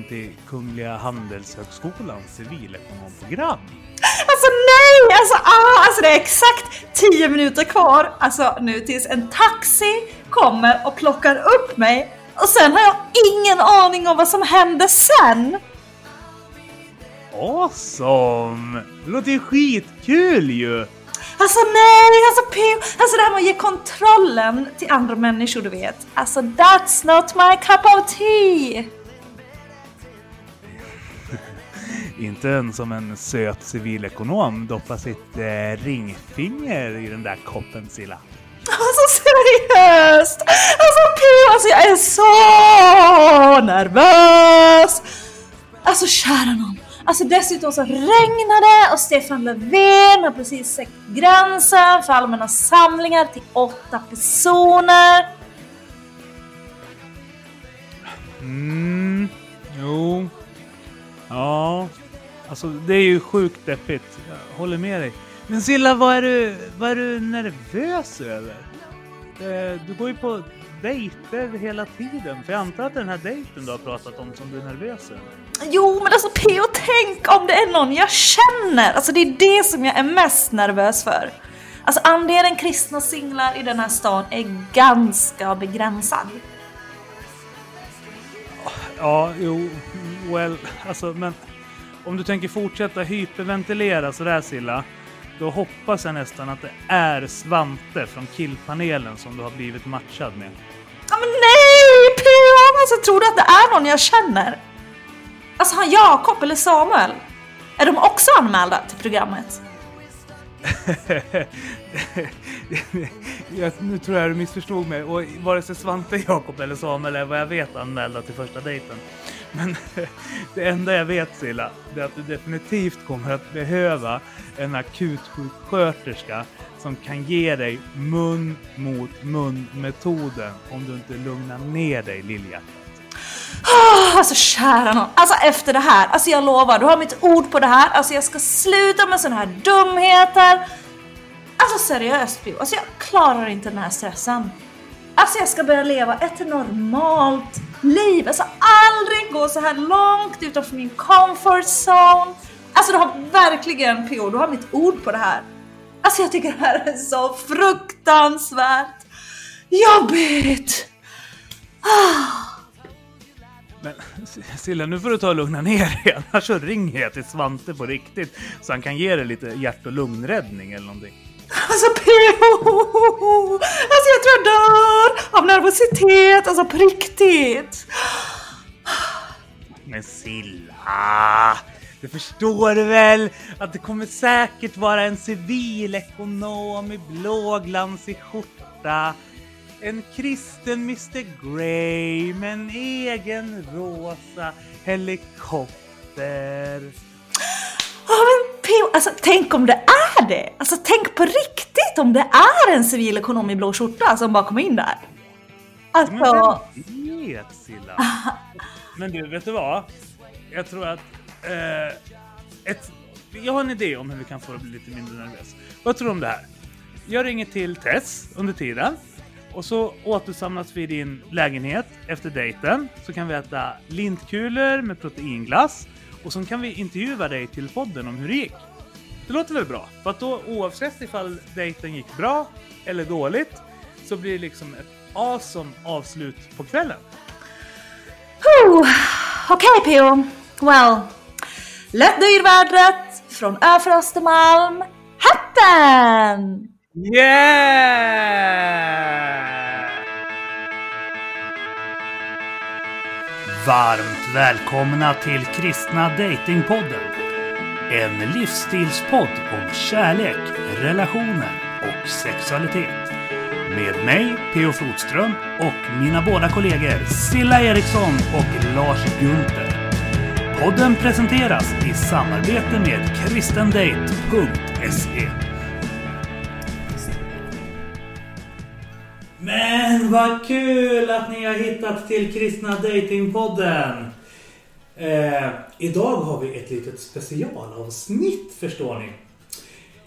antagen till Kungliga Handelshögskolans civilekonomprogram? Alltså nej! Alltså, ah, alltså det är exakt 10 minuter kvar. Alltså nu tills en taxi kommer och plockar upp mig. Och sen har jag ingen aning om vad som händer sen. Awesome! Det låter ju skitkul ju! Alltså nej, alltså alltså det här med att ge kontrollen till andra människor du vet. Alltså that's not my cup of tea. Inte ens som en söt civilekonom doppar sitt eh, ringfinger i den där koppen Silla. Alltså seriöst! Alltså P, alltså jag är så nervös! Alltså kära nån. Alltså dessutom så regnade och Stefan Löfven har precis sänkt gränsen för allmänna samlingar till åtta personer. Mm, jo. Ja. Alltså det är ju sjukt deppigt. Jag håller med dig. Men Silla, vad är du, vad är du nervös över? Eh, Du går ju på dejter hela tiden. För jag antar att den här dejten du har pratat om som du är nervös över. Jo men alltså P.O. tänk om det är någon jag känner! Alltså det är det som jag är mest nervös för. Alltså andelen kristna singlar i den här stan är ganska begränsad. Ja, jo, well, alltså men om du tänker fortsätta hyperventilera sådär Silla, då hoppas jag nästan att det är Svante från killpanelen som du har blivit matchad med. Ja men nej! P.O. Alltså tror du att det är någon jag känner? Alltså han Jakob eller Samuel? Är de också anmälda till programmet? jag, nu tror jag du missförstod mig och vare sig Svante, Jakob eller Samuel är vad jag vet anmälda till första dejten. Men det enda jag vet Silla, det är att du definitivt kommer att behöva en akutsjuksköterska som kan ge dig mun mot mun metoden om du inte lugnar ner dig lillhjärtat. Ah, alltså kära nån, alltså efter det här, alltså jag lovar, du har mitt ord på det här, alltså jag ska sluta med såna här dumheter. Alltså seriöst Pio, alltså jag klarar inte den här stressen. Alltså jag ska börja leva ett normalt liv, alltså aldrig gå så här långt utanför min comfort zone. Alltså du har verkligen P.O. du har mitt ord på det här. Alltså jag tycker det här är så fruktansvärt jobbigt. Men Silla, nu får du ta och lugna ner dig, annars så ringer jag till Svante på riktigt så han kan ge dig lite hjärt och lungräddning eller någonting. Alltså P.O. Alltså jag tror jag dör av nervositet, alltså på riktigt. Men Silla! Du förstår väl att det kommer säkert vara en civilekonom i blåglansig skjorta. En kristen Mr Grey med en egen rosa helikopter. Ja men Alltså tänk om det är det! Alltså tänk på riktigt om det är en civilekonom i blå skjorta som bara kommer in där. Alltså, Men vem vet Silla? Men du, vet du vad? Jag tror att... Eh, ett, jag har en idé om hur vi kan få dig att bli lite mindre nervös. Vad tror du om det här? Jag ringer till Tess under tiden. Och så återsamlas vi i din lägenhet efter dejten. Så kan vi äta lintkulor med proteinglass. Och så kan vi intervjua dig till podden om hur det gick. Det låter väl bra? För att då oavsett ifall dejten gick bra eller dåligt så blir det liksom ett awesome avslut på kvällen. okej P.O. Well, lätt dyrvädret från Ö för Östermalm, Hatten! Yeah! Varmt välkomna till Kristna Datingpodden. En livsstilspodd om kärlek, relationer och sexualitet. Med mig, P.O. Flodström och mina båda kollegor Silla Eriksson och Lars Gunther. Podden presenteras i samarbete med kristendate.se. Men vad kul att ni har hittat till Kristna Datingpodden! Eh, idag har vi ett litet specialavsnitt förstår ni.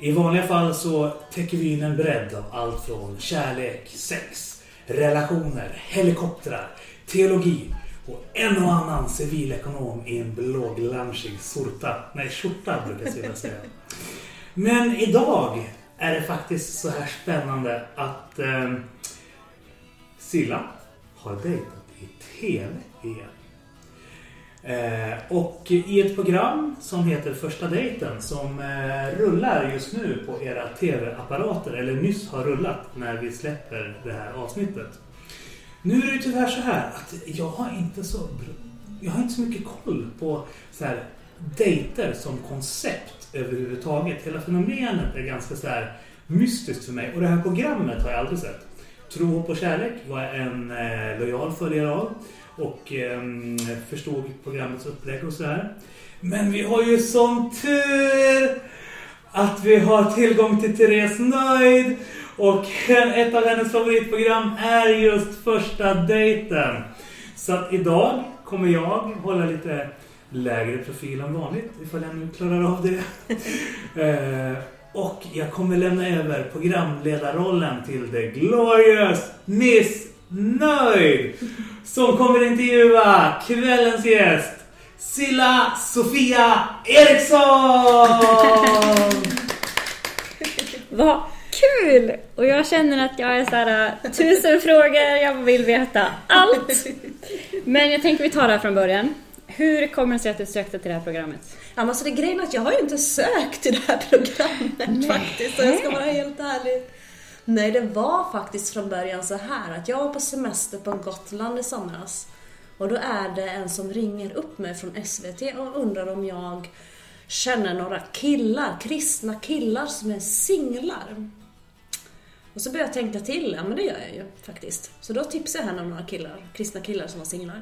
I vanliga fall så täcker vi in en bredd av allt från kärlek, sex, relationer, helikoptrar, teologi och en och annan civilekonom i en blåglansig sorta. Nej, skjorta brukar jag säga. Men idag är det faktiskt så här spännande att eh, Silla har dejtat i TV igen. Eh, och i ett program som heter Första dejten som eh, rullar just nu på era TV-apparater, eller nyss har rullat när vi släpper det här avsnittet. Nu är det ju tyvärr så här att jag har inte så, jag har inte så mycket koll på så här, dejter som koncept överhuvudtaget. Hela fenomenet är ganska så här mystiskt för mig och det här programmet har jag aldrig sett. Tro, hopp och kärlek var jag en eh, lojal följare av och eh, förstod programmets upplägg och sådär. Men vi har ju sån tur att vi har tillgång till Therese Nöjd och ett av hennes favoritprogram är just första dejten. Så att idag kommer jag hålla lite lägre profil än vanligt ifall jag nu klarar av det. Eh, och jag kommer lämna över programledarrollen till The Glorious Miss Nöjd som kommer intervjua kvällens gäst Silla Sofia Eriksson! Vad kul! Och jag känner att jag är såhär, äh, tusen frågor, jag vill veta allt. Men jag tänker vi tar det här från början. Hur kommer det sig att du sökte till det här programmet? Ja, men alltså det grejen är att jag har ju inte sökt till det här programmet Nej. faktiskt, och jag ska vara helt ärlig. Nej, det var faktiskt från början så här att jag var på semester på Gotland i somras. Och då är det en som ringer upp mig från SVT och undrar om jag känner några killar, kristna killar som är singlar. Och så började jag tänka till, ja men det gör jag ju faktiskt. Så då tipsade jag henne om några killar, kristna killar som var singlar.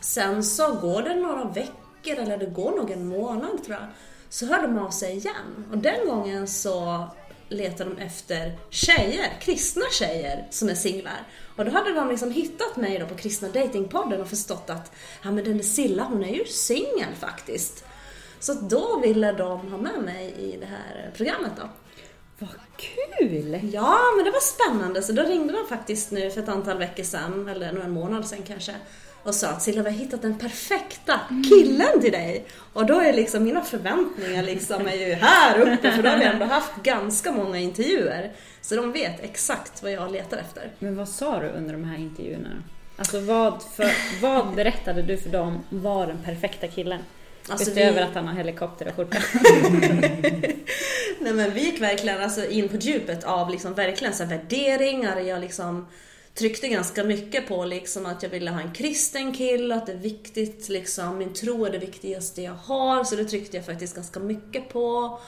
Sen så går det några veckor, eller det går nog en månad tror jag, så hörde de av sig igen. Och den gången så letar de efter tjejer, kristna tjejer som är singlar. Och då hade de liksom hittat mig då på Kristna Datingpodden och förstått att ja men den där Silla hon är ju singel faktiskt. Så då ville de ha med mig i det här programmet då. Vad kul! Ja, men det var spännande. Så då ringde de faktiskt nu för ett antal veckor sedan, eller en månad sedan kanske och sa att Silja, vi har hittat den perfekta killen till dig. Och då är liksom mina förväntningar liksom är ju här uppe för då har vi ändå haft ganska många intervjuer. Så de vet exakt vad jag letar efter. Men vad sa du under de här intervjuerna? Alltså vad, för, vad berättade du för dem var den perfekta killen? Alltså Utöver vi... att han har helikopter och skjorta. Nej men vi gick verkligen alltså in på djupet av liksom verkligen så värderingar. Jag liksom tryckte ganska mycket på liksom att jag ville ha en kristen kille, att det är viktigt, liksom, min tro är det viktigaste jag har, så det tryckte jag faktiskt ganska mycket på.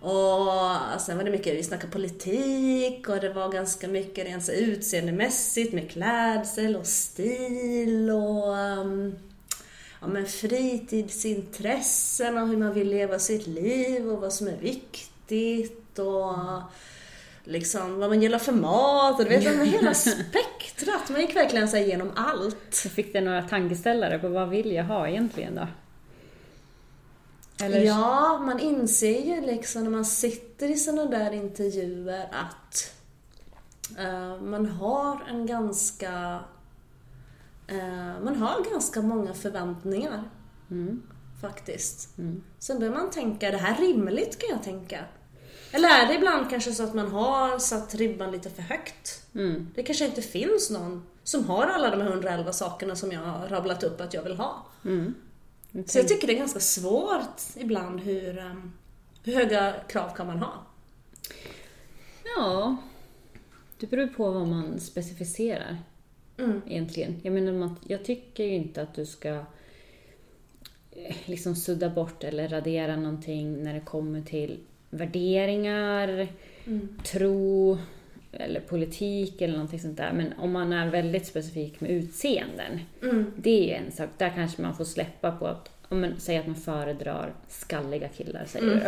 Och sen var det mycket, vi snackade politik och det var ganska mycket rent så utseendemässigt med klädsel och stil och um, ja, men fritidsintressen och hur man vill leva sitt liv och vad som är viktigt och liksom, vad man gillar för mat och du vet, med hela spektrat. Man gick verkligen så igenom allt. fick det några tankeställare på vad vill jag ha egentligen då? Eller? Ja, man inser ju liksom när man sitter i sådana där intervjuer att uh, man har en ganska uh, man har ganska många förväntningar. Mm. Faktiskt. Mm. Sen börjar man tänka, är det här rimligt kan jag tänka? Eller är det ibland kanske så att man har satt ribban lite för högt? Mm. Det kanske inte finns någon som har alla de här 111 sakerna som jag har rabblat upp att jag vill ha. Mm. Okay. Så jag tycker det är ganska svårt ibland hur, um, hur höga krav kan man ha? Ja, det beror på vad man specificerar mm. egentligen. Jag menar, jag tycker ju inte att du ska eh, liksom sudda bort eller radera någonting när det kommer till värderingar, mm. tro eller politik eller någonting sånt där. Men om man är väldigt specifik med utseenden, mm. det är en sak. Där kanske man får släppa på att om man säger att man föredrar skalliga killar, säger mm.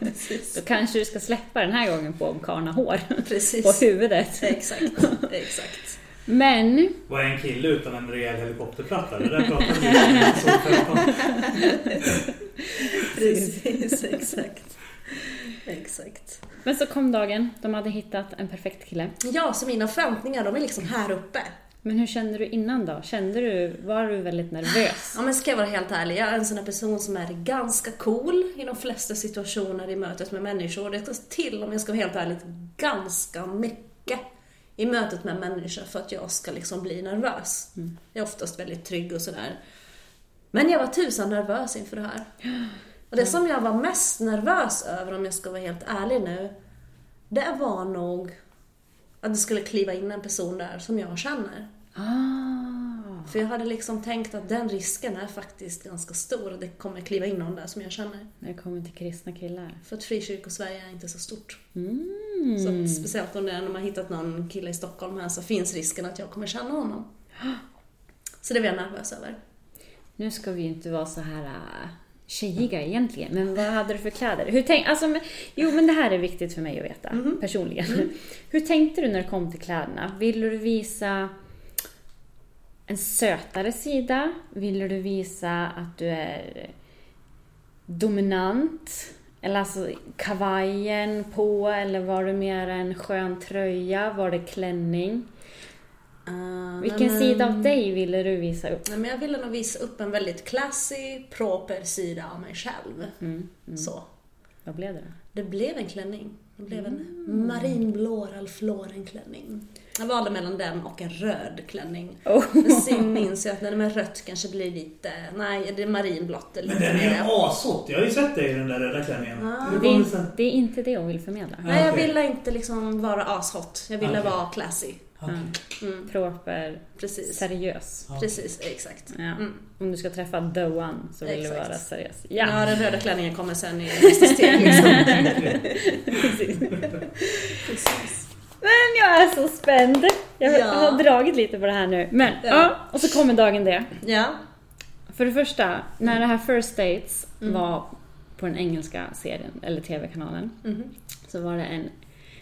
du Då kanske du ska släppa den här gången på om karln har hår Precis. på huvudet. Exakt, exakt. Men... Vad är en kille utan en rejäl helikopterplatta? Det där pratade vi om Precis, exakt. Exakt. Men så kom dagen, de hade hittat en perfekt kille. Ja, så mina förväntningar de är liksom här uppe. Men hur kände du innan då? Kände du, var du väldigt nervös? Ja men ska jag vara helt ärlig, jag är en sån här person som är ganska cool i de flesta situationer i mötet med människor. Det tar till, om jag ska vara helt ärlig, ganska mycket i mötet med människor för att jag ska liksom bli nervös. Jag är oftast väldigt trygg och sådär. Men jag var tusan nervös inför det här. Och det som jag var mest nervös över, om jag ska vara helt ärlig nu, det var nog att det skulle kliva in en person där som jag känner. Ah. För jag hade liksom tänkt att den risken är faktiskt ganska stor. att Det kommer kliva in någon där som jag känner. När det kommer till kristna killar. För att frikyrkosverige är inte så stort. Mm. Så att speciellt om det är när man har hittat någon kille i Stockholm här så finns risken att jag kommer känna honom. Så det var jag nervös över. Nu ska vi ju inte vara så här äh, tjejiga egentligen, men vad hade du för kläder? Hur tänk, alltså, men, jo, men det här är viktigt för mig att veta personligen. Hur tänkte du när det kom till kläderna? Ville du visa en sötare sida? Ville du visa att du är dominant? Eller alltså kavajen på, eller var det mer en skön tröja? Var det klänning? Uh, Vilken sida av dig ville du visa upp? Nej, men jag ville nog visa upp en väldigt classy, proper sida av mig själv. Mm, mm. Så. Vad blev det då? Det blev en klänning. Det blev en marinblå Ralph Lauren-klänning. Jag valde mellan den och en röd klänning. Oh. Men sen minns jag att när det med rött kanske blir lite... Nej, det är marinblått. eller Men den är ju mer. ashot. Jag har ju sett dig i den där röda klänningen. Ah. Det är, det är inte det hon vill förmedla. Nej, jag Okej. ville inte liksom vara ashot. Jag ville Okej. vara classy. Okej. Mm, Proper, precis. seriös. Precis, exakt. Ja. Mm. Om du ska träffa the one så vill Exakt. du vara seriös. Ja. Ja, den röda klänningen kommer sen i nästa steg. Liksom. precis. Precis. Men jag är så spänd. Jag Ja. har dragit lite på det här nu. Men, ja. Och så kommer dagen det. Ja. För det första, när det här First Dates Mm. var på den engelska serien, eller TV-kanalen, Mhm. så var det en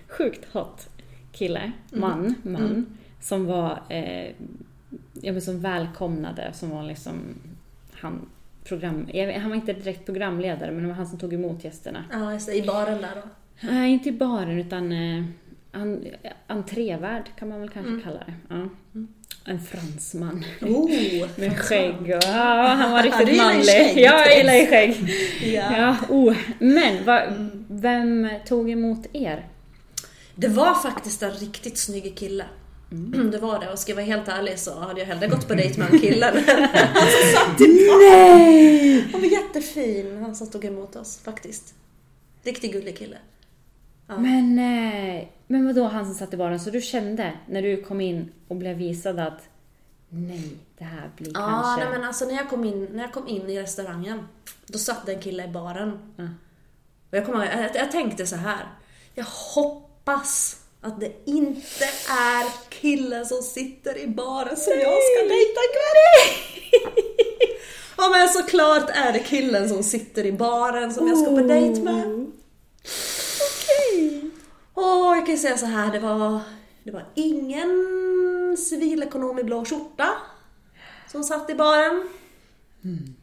sjukt hot kille, Mm. man, man, som var, eh, ja men som välkomnade, som var liksom, han, program, han var inte direkt programledare, men det var han som tog emot gästerna. Ja, just det. I baren där då. Nej, inte i baren, utan eh, entrévärd kan man väl kanske Mm. kalla det. Ja. En fransman. Oh, Med skägg och ja, han var riktigt manlig. Ja, jag gillar ju skägg. Ja. Ja, oh. Men va, Mm. vem tog emot er? Det var faktiskt en riktigt snygg kille. Det var det. Och ska jag vara helt ärlig så hade jag hellre gått på dejt med en kille han som satt i baren. Han var jättefin, han som tog emot oss faktiskt. Riktigt gullig kille. Ja. Men, eh, men vadå han som satt i baren? Så du kände när du kom in och blev visad att nej, det här blir Ja, kanske... nej, men alltså när jag, kom in, när jag kom in i restaurangen, då satt det en kille i baren. Ja. Och jag, ihåg- jag, jag tänkte så här. Jag hoppas att det inte är killen som sitter i baren som jag ska dejta ikväll. Ja men såklart är det killen som sitter i baren som jag ska på dejt med. Okej. Och jag kan ju säga så här, det var, det var ingen civilekonom i blå skjorta som satt i baren.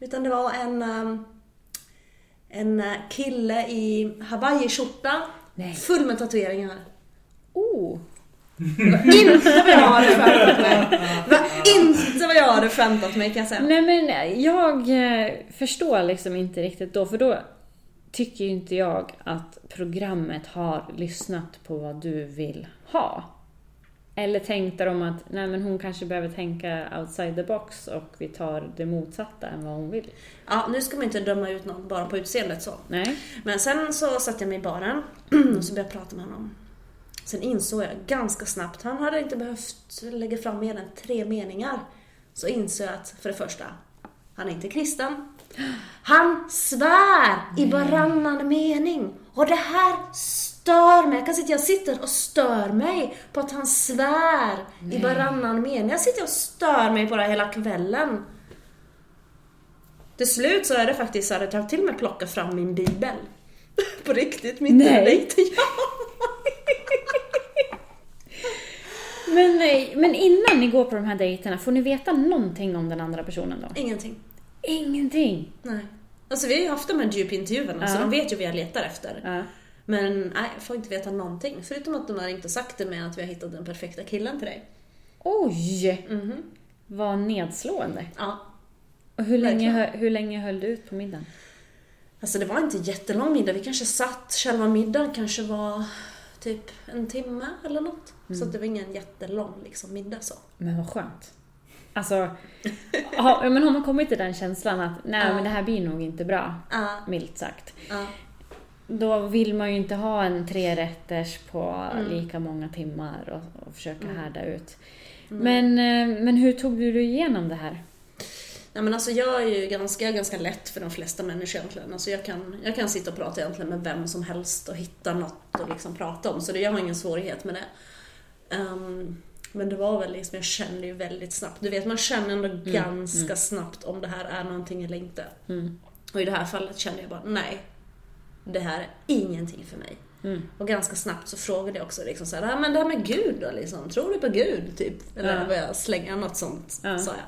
Utan det var en, um, en uh, kille i hawaiiskjorta Nej. full med tatueringar. Oh. Inte vad jag hade förväntat mig. Det var inte vad jag hade förväntat mig kan jag säga. Nej men jag eh, förstår liksom inte riktigt då, för då tycker ju inte jag att programmet har lyssnat på vad du vill ha. Eller tänkte de att nej men hon kanske behöver tänka outside the box och vi tar det motsatta än vad hon vill. Ja, nu ska man inte döma ut någon bara på utseendet så. Nej. Men sen så satte jag mig i baren och så började jag prata med honom. Sen insåg jag ganska snabbt, han hade inte behövt lägga fram mer än tre meningar. Så insåg jag att, för det första, han är inte kristen. Han svär i varannan mening. Och det här stör mig. Jag kan sitta, jag sitter och stör mig på att han svär i varannan mening. Jag sitter och stör mig på det hela kvällen. Till slut så är det faktiskt så att jag till och med plockat fram min bibel. På riktigt, mitt Nej. i dejten. Ja. Men, nej, men innan ni går på de här dejterna, får ni veta någonting om den andra personen då? Ingenting. Ingenting! Nej. Alltså vi har ju haft de här djupintervjuerna så Ja. de vet ju vad jag letar efter. Ja. Men nej, jag får inte veta någonting. Förutom att de har och sagt det med att vi har hittat den perfekta killen till dig. Oj! Mhm. Vad nedslående. Ja. Och hur länge, Verkligen. hö- hur länge höll du ut på middagen? Alltså det var inte jättelång middag. Vi kanske satt, själva middagen kanske var typ en timme eller något. Så att det var ingen jättelång liksom, middag så. Men vad skönt. Alltså, har, men har man kommit till den känslan att nej Ja. men det här blir nog inte bra, Ja, milt sagt. ja. Då vill man ju inte ha en trerätters på Mm. lika många timmar och, och försöka härda ut. Men, eh, men hur tog du dig igenom det här? Nej men alltså jag är ju ganska, jag är ganska lätt för de flesta människor egentligen. Alltså jag kan, jag kan sitta och prata egentligen med vem som helst och hitta något att liksom prata om. Så det, jag har ingen svårighet med det. Ehm, men det var väl liksom, jag kände ju väldigt snabbt. Du vet, man känner ändå ganska snabbt om det här är någonting eller inte. Mm. Och i det här fallet kände jag bara, nej. Det här är ingenting för mig. Mm. Och ganska snabbt så frågade jag också liksom så här, "Ah, men det här med Gud då liksom, tror du på Gud? Typ. Eller Ja. jag slänga något sånt, Ja. sa jag.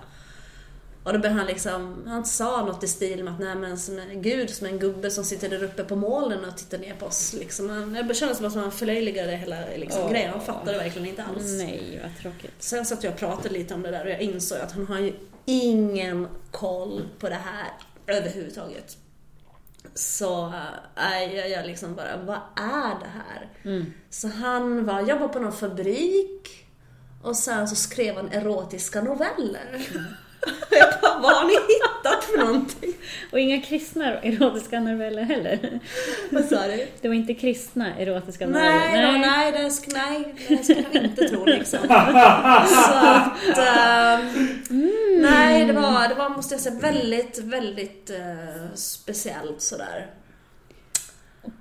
Och då började han liksom, han sa något i stil med att nej men som en Gud som en gubbe som sitter där uppe på molnen och tittar ner på oss liksom. Han- Jag kände som att han förlöjligade hela liksom, Åh. grejen, han fattade verkligen inte alls. Nej, vad tråkigt. Sen satt jag och pratade lite om det där och jag insåg att han har ju ingen koll på det här överhuvudtaget. Så äh, jag, jag liksom bara, vad är det här? Mm. Så han var, jobbade på någon fabrik och sen så skrev han erotiska noveller. jag bara, vad har ni hittat för någonting? Och inga kristna erotiska noveller heller. Vad sa du? Det var inte kristna erotiska noveller? Nej, nej, nej, det, sk- nej, det skulle jag inte tro liksom. Så att, ehm, nej, det var, det var, måste jag säga, väldigt, väldigt eh, speciellt sådär.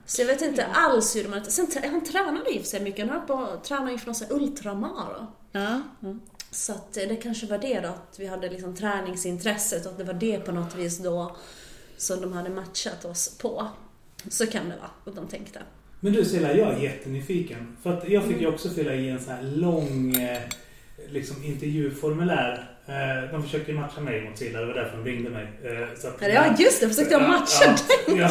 Så jag vet inte alls hur man... Sen, han tränade i sig mycket, han på att träna inför någon ultramara. Ja, ja. Så att eh, det kanske var det då, att vi hade liksom träningsintresset och att det var det på något vis då som de hade matchat oss på. Så kan det vara, att de tänkte. Men du Silla, jag är jättenyfiken. För att jag fick ju också fylla i en sån här lång eh, liksom, intervjuformulär. Eh, de försökte matcha mig mot Silla, det var därför de ringde mig. Eh, så att, Ja, just det, försökte jag matcha Ja, ja.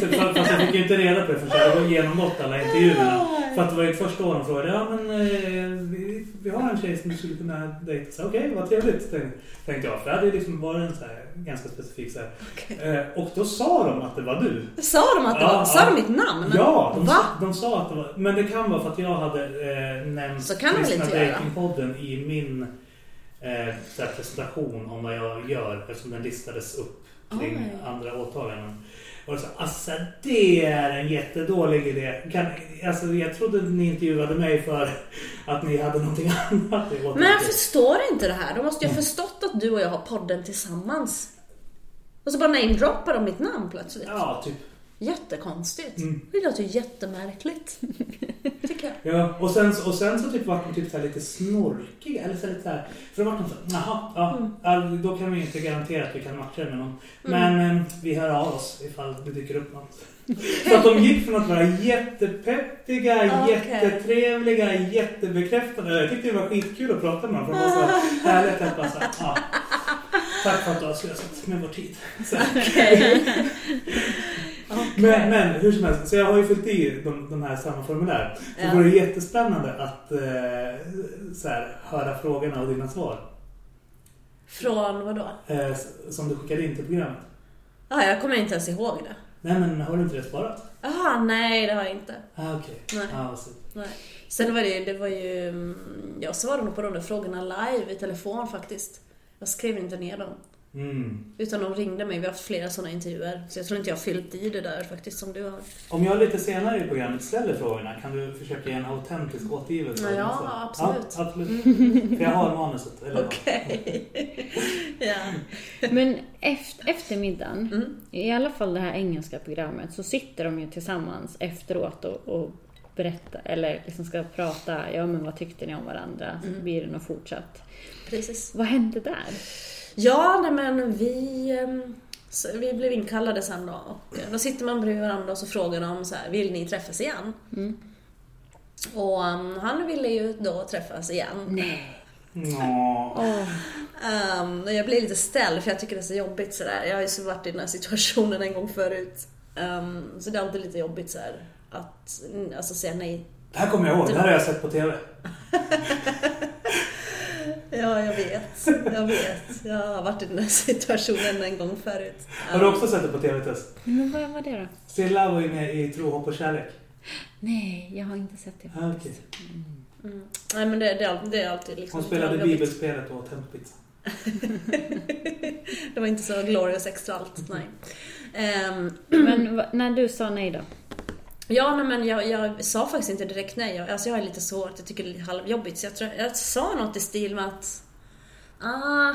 Så, fa- fast jag fick ju inte reda på det förrän jag hade genomgått alla intervjuerna. För att det var ju första året de frågade, ja men eh, vi, vi har en tjej som du skulle kunna dejta. Okej, vad trevligt, tänkte- jag. För det hade ju liksom varit en så här, ganska specifik så här. Eh, och då sa de att det var du. Sa de att det Ja, var, sa ja. de mitt namn? Ja, de, Va? sa- de sa att det var... Men det kan vara för att jag hade eh, nämnt Så kan de väl inte göra? I min eh, presentation om vad jag gör eftersom den listades upp kring Oj. andra åtaganden. Och jag sa, alltså det är en jättedålig idé. Kan, alltså, jag trodde ni intervjuade mig för att ni hade någonting annat. Men jag förstår inte det här. De måste ju ha förstått att du och jag har podden tillsammans. Och så bara namedroppar de mitt namn plötsligt. Ja, typ. Jättekonstigt. Mm. Det låter ju jättemärkligt. Tycker jag. Ja, och sen, och sen så typ var de typ så lite snorkiga. Eller så lite så här, för då var de så här, jaha, ja, Mm. då kan vi inte garantera att vi kan matcha det med någon. Men eh, vi hör av oss ifall det dyker upp något. Så att de gick från att vara jättepeppiga, Okej. jättetrevliga, jättebekräftande. Jag tyckte det var skitkul att prata med dem. För de var så härligt att bara så här, ja. Tack för att du har slösat med vår tid. Så. Men, men hur som helst, så jag har ju fyllt i de, de här samma formulär. Så Ja. det vore jättespännande att eh, så här, höra frågorna och dina svar. Från vad då? Eh, som du skickade in till programmet. Ah, jag kommer inte ens ihåg det. Nej men har du inte det sparat? Jaha, nej det har jag inte. Ah, okej. Nej. Ah. Nej. Sen var det ju, det var ju, mm, jag svarade nog på de där frågorna live i telefon faktiskt. Jag skrev inte ner dem. Mm. Utan de ringde mig, vi har haft flera sådana intervjuer. Så jag tror inte jag har fyllt i det där faktiskt som du har. Om jag lite senare i programmet ställer frågorna, kan du försöka ge en autentisk återgivelse? Ja, svar? absolut. Ja, absolut. För jag har manuset. Eller, Okej. ja. Men efter, efter middagen, Mm. i alla fall det här engelska programmet, så sitter de ju tillsammans efteråt och, och berättar, eller liksom ska prata, ja men vad tyckte ni om varandra? Mm. Blir det något fortsatt? Precis. Vad hände där? Ja, nej men vi, ehm, vi blev inkallade sen då och eh, då sitter man bredvid varandra och så frågar de så här, vill ni träffas igen? Mm. Och ehm, han ville ju då träffas igen. Nej. Åh. Um, och jag blir lite ställd för jag tycker det är så jobbigt sådär. Jag har ju så varit i den här situationen en gång förut. Ehm, så det är alltid lite jobbigt såhär. att mm, alltså, säga nej. Det här kommer jag ihåg, det här har jag sett på TV. Ja, jag vet. Jag vet. Jag har varit i den här situationen en gång förut. Har du också sett det på TV-test? Men vad var det då? Silla var ju med i Tro, hopp och kärlek. Nej, jag har inte sett det Ah, faktiskt. okej. Mm. Nej, men det, det, är alltid- det är alltid liksom... Hon spelade bibelspelet och åt hempizza. Det var inte så glorious extra allt, nej. Ehm, Men när du sa nej då? Ja, nej, men jag, jag sa faktiskt inte direkt nej. Jag, alltså jag är lite svårt, jag tycker det är lite halvjobbigt. Så jag, tror, jag sa något i stil med att... Ah,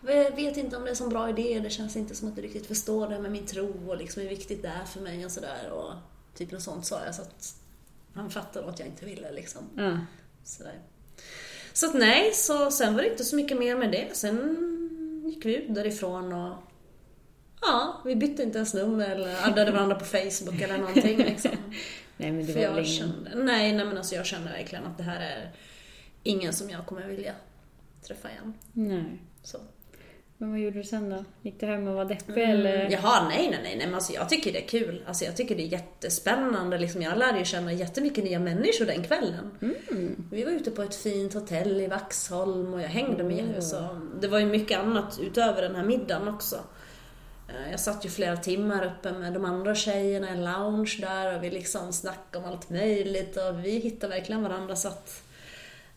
jag vet inte om det är en sån bra idé. Det känns inte som att du riktigt förstår det med min tro och liksom hur viktigt det är för mig och sådär. Och typ något sånt sa jag. Så att han fattade att jag inte ville liksom. Ja. Sådär. Så att nej, så sen var det inte så mycket mer med det. Sen gick vi ut därifrån och Ja, vi bytte inte ens nummer eller addade varandra på Facebook eller någonting liksom. Nej, men det var jag kände, nej, nej men alltså jag känner verkligen att det här är ingen som jag kommer vilja träffa igen. Nej. Så. Men vad gjorde du sen då? Gick du hem och var deppig eller? Mm, Jaha, nej, nej, nej, nej, men alltså jag tycker det är kul. Alltså jag tycker det är jättespännande. Liksom, jag lärde ju känna jättemycket nya människor den kvällen. Mm. Vi var ute på ett fint hotell i Vaxholm och jag hängde med så Det var ju mycket annat utöver den här middagen också. Eh, jag satt ju flera timmar uppe med de andra tjejerna i en lounge där och vi liksom snackade om allt möjligt och vi hittade verkligen varandra så att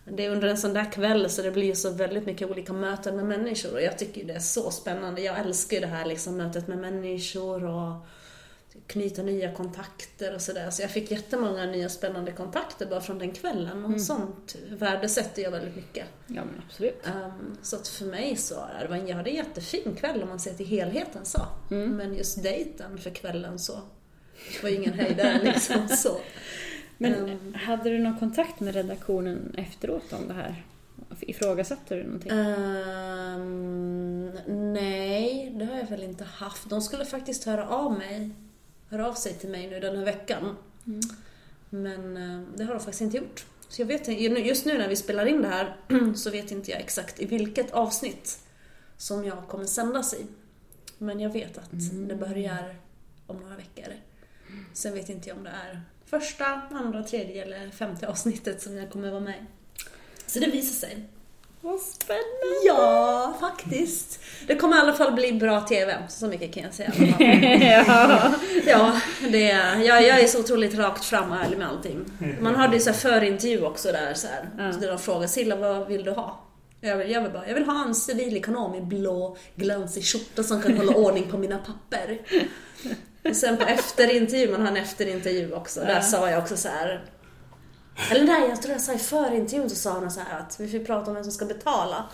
det är under en sån där kväll så det blir ju så väldigt mycket olika möten med människor och jag tycker det är så spännande. Jag älskar ju det här liksom mötet med människor och knyta nya kontakter och sådär. Så jag fick jättemånga nya spännande kontakter bara från den kvällen och sånt värdesätter jag väldigt mycket. Ja, men absolut. Um, så att för mig så är det, var en, jag hade en jättefin kväll om man ser till helheten så. Mm. Men just dejten för kvällen så var ju ingen höjdare liksom så. Men Ehm. hade du någon kontakt med redaktionen efteråt om det här? Ifrågasatte du någonting? Ehm, nej, det har jag väl inte haft. De skulle faktiskt höra av mig. Höra av sig till mig nu den här veckan. Men eh, det har de faktiskt inte gjort. Så jag vet just nu när vi spelar in det här så vet inte jag exakt i vilket avsnitt som jag kommer sändas i. Men jag vet att det börjar om några veckor. Sen vet inte jag om det är första, andra, tredje eller femte avsnittet som jag kommer vara med i. Så det visar sig. Vad spännande! Ja, faktiskt. Det kommer i alla fall bli bra TV, så mycket kan jag säga. ja. Ja, det är, jag, jag är så otroligt rakt fram och ärlig med allting. Man hade ju så här förintervju också där, så här, så där de frågade Silla, vad vill du ha? Jag vill, jag vill bara, jag vill ha en civilekonom i blå glansig skjorta som kan hålla ordning på mina papper. Och sen på efterintervju, man har en efterintervju också, där sa jag också så här. Eller nej, jag tror jag sa i förintervjun så sa hon så här att vi fick prata om vem som ska betala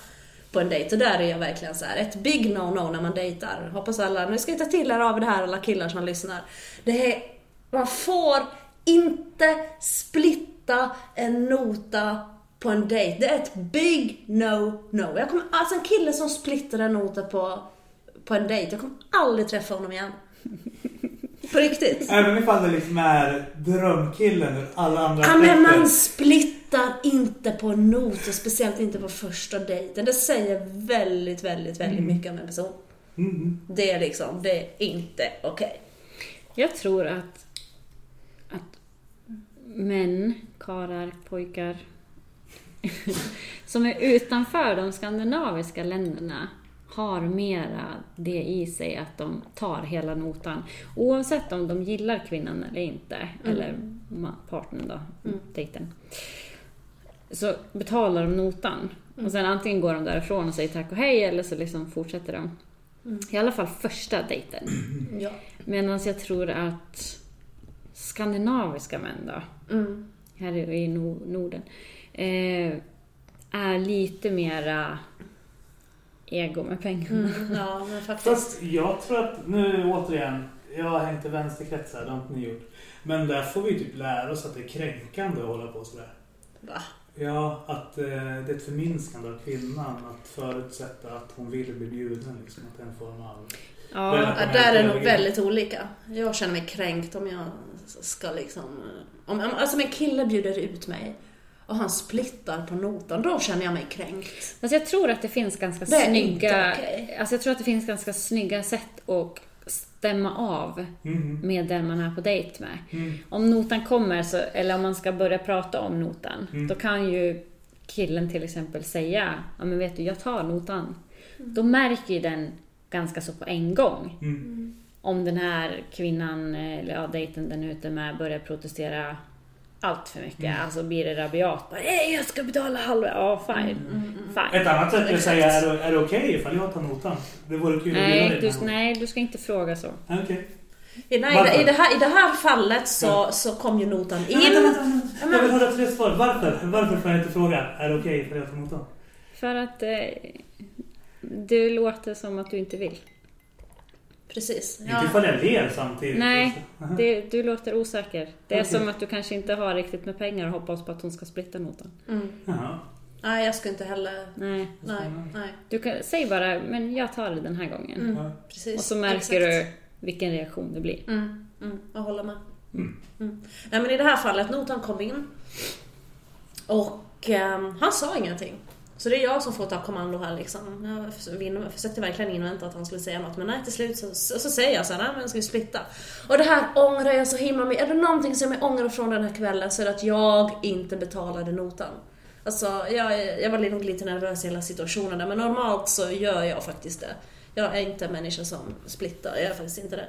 på en dejt. Och där är jag verkligen så här, ett big no-no när man dejtar. Hoppas alla, nu ska jag ta till er av det här alla killar som lyssnar. Det är, man får inte splitta en nota på en dejt. Det är ett big no-no. Jag kommer, alltså en kille som splittar en nota på, på en dejt, jag kommer aldrig träffa honom igen. På riktigt. Även ifall det liksom är drömkillen ur alla andra Ja men man splittar inte på en not och speciellt inte på första dejten. Det säger väldigt, väldigt, väldigt mycket om en person. Mm. Det är liksom, det är inte okej. Jag tror att, att män, karar, pojkar som är utanför de skandinaviska länderna har mera det i sig att de tar hela notan. Oavsett om de gillar kvinnan eller inte, eller ma- partnern då, dejten. Så betalar de notan. Och sen antingen går de därifrån och säger tack och hej eller så liksom fortsätter de. I alla fall första dejten. Ja. Medan jag tror att skandinaviska män då, Mm. här i Nor- Norden, eh, är lite mera ego med pengarna. Mm. Ja, men faktiskt. Fast jag tror att, nu återigen, jag har hängt i vänsterkretsar, det har inte ni gjort. Men där får vi typ lära oss att det är kränkande att hålla på sådär. Va? Ja, att eh, det är ett förminskande av kvinnan att förutsätta att hon vill bli bjuden. Liksom, att det är en form av... Ja, där är det nog väldigt olika. Jag känner mig kränkt om jag ska liksom... Om, om, alltså om en kille bjuder ut mig och han splittar på notan, då känner jag mig kränkt. Alltså jag tror att det finns ganska Det snygga... inte okej. Alltså jag tror att det finns ganska snygga sätt att stämma av Mhm. med den man är på dejt med. Mm. Om notan kommer, så, eller om man ska börja prata om notan, Mm. då kan ju killen till exempel säga ja men vet du, jag tar notan. Då märker ju den ganska så på en gång. Mm. Om den här kvinnan, eh, eller ja, dejten den är ute med, börjar protestera allt för mycket. Mm. Alltså blir det rabiat. Nej, jag ska betala halva. Ja, fine. fine. Ett annat sätt är att säga, är det, är det okej ifall jag tar notan? Det vore kul att göra Nej det du, nej, du ska inte fråga så. Ah, Okej. I, nej, i, det här, I det här fallet så, så kom ju notan in. Nej, vänta, vänta, vänta. Jag vill höra tre svar. Varför? Varför får jag inte fråga? Är det okej ifall jag tar notan? För att eh, det låter som att du inte vill. Precis. Inte ifall jag ler samtidigt. Nej, det, du låter osäker. Det är Okej. som att du kanske inte har riktigt med pengar och hoppas på att hon ska splitta notan. Mm. Jaha. Nej, jag ska inte heller... Nej. Nej, nej. Du kan, säg bara, men jag tar det den här gången. Mm. Ja. Precis. Och så märker Exakt. du vilken reaktion det blir. Mm, mm, jag håller med. Mm. Mm. Nej, men i det här fallet, notan kom in. Och ehm, han sa ingenting. Så det är jag som får ta kommando här liksom. Jag försökte verkligen invänta att han skulle säga något, men nej till slut så, så, så säger jag så här, nej men ska vi splitta? Och det här ångrar jag så himla mycket. Är det någonting som jag ångrar från den här kvällen så är det att jag inte betalade notan. Alltså, jag, jag var nog lite nervös i hela situationen där, men normalt så gör jag faktiskt det. Jag är inte en människa som splittar, jag är faktiskt inte det.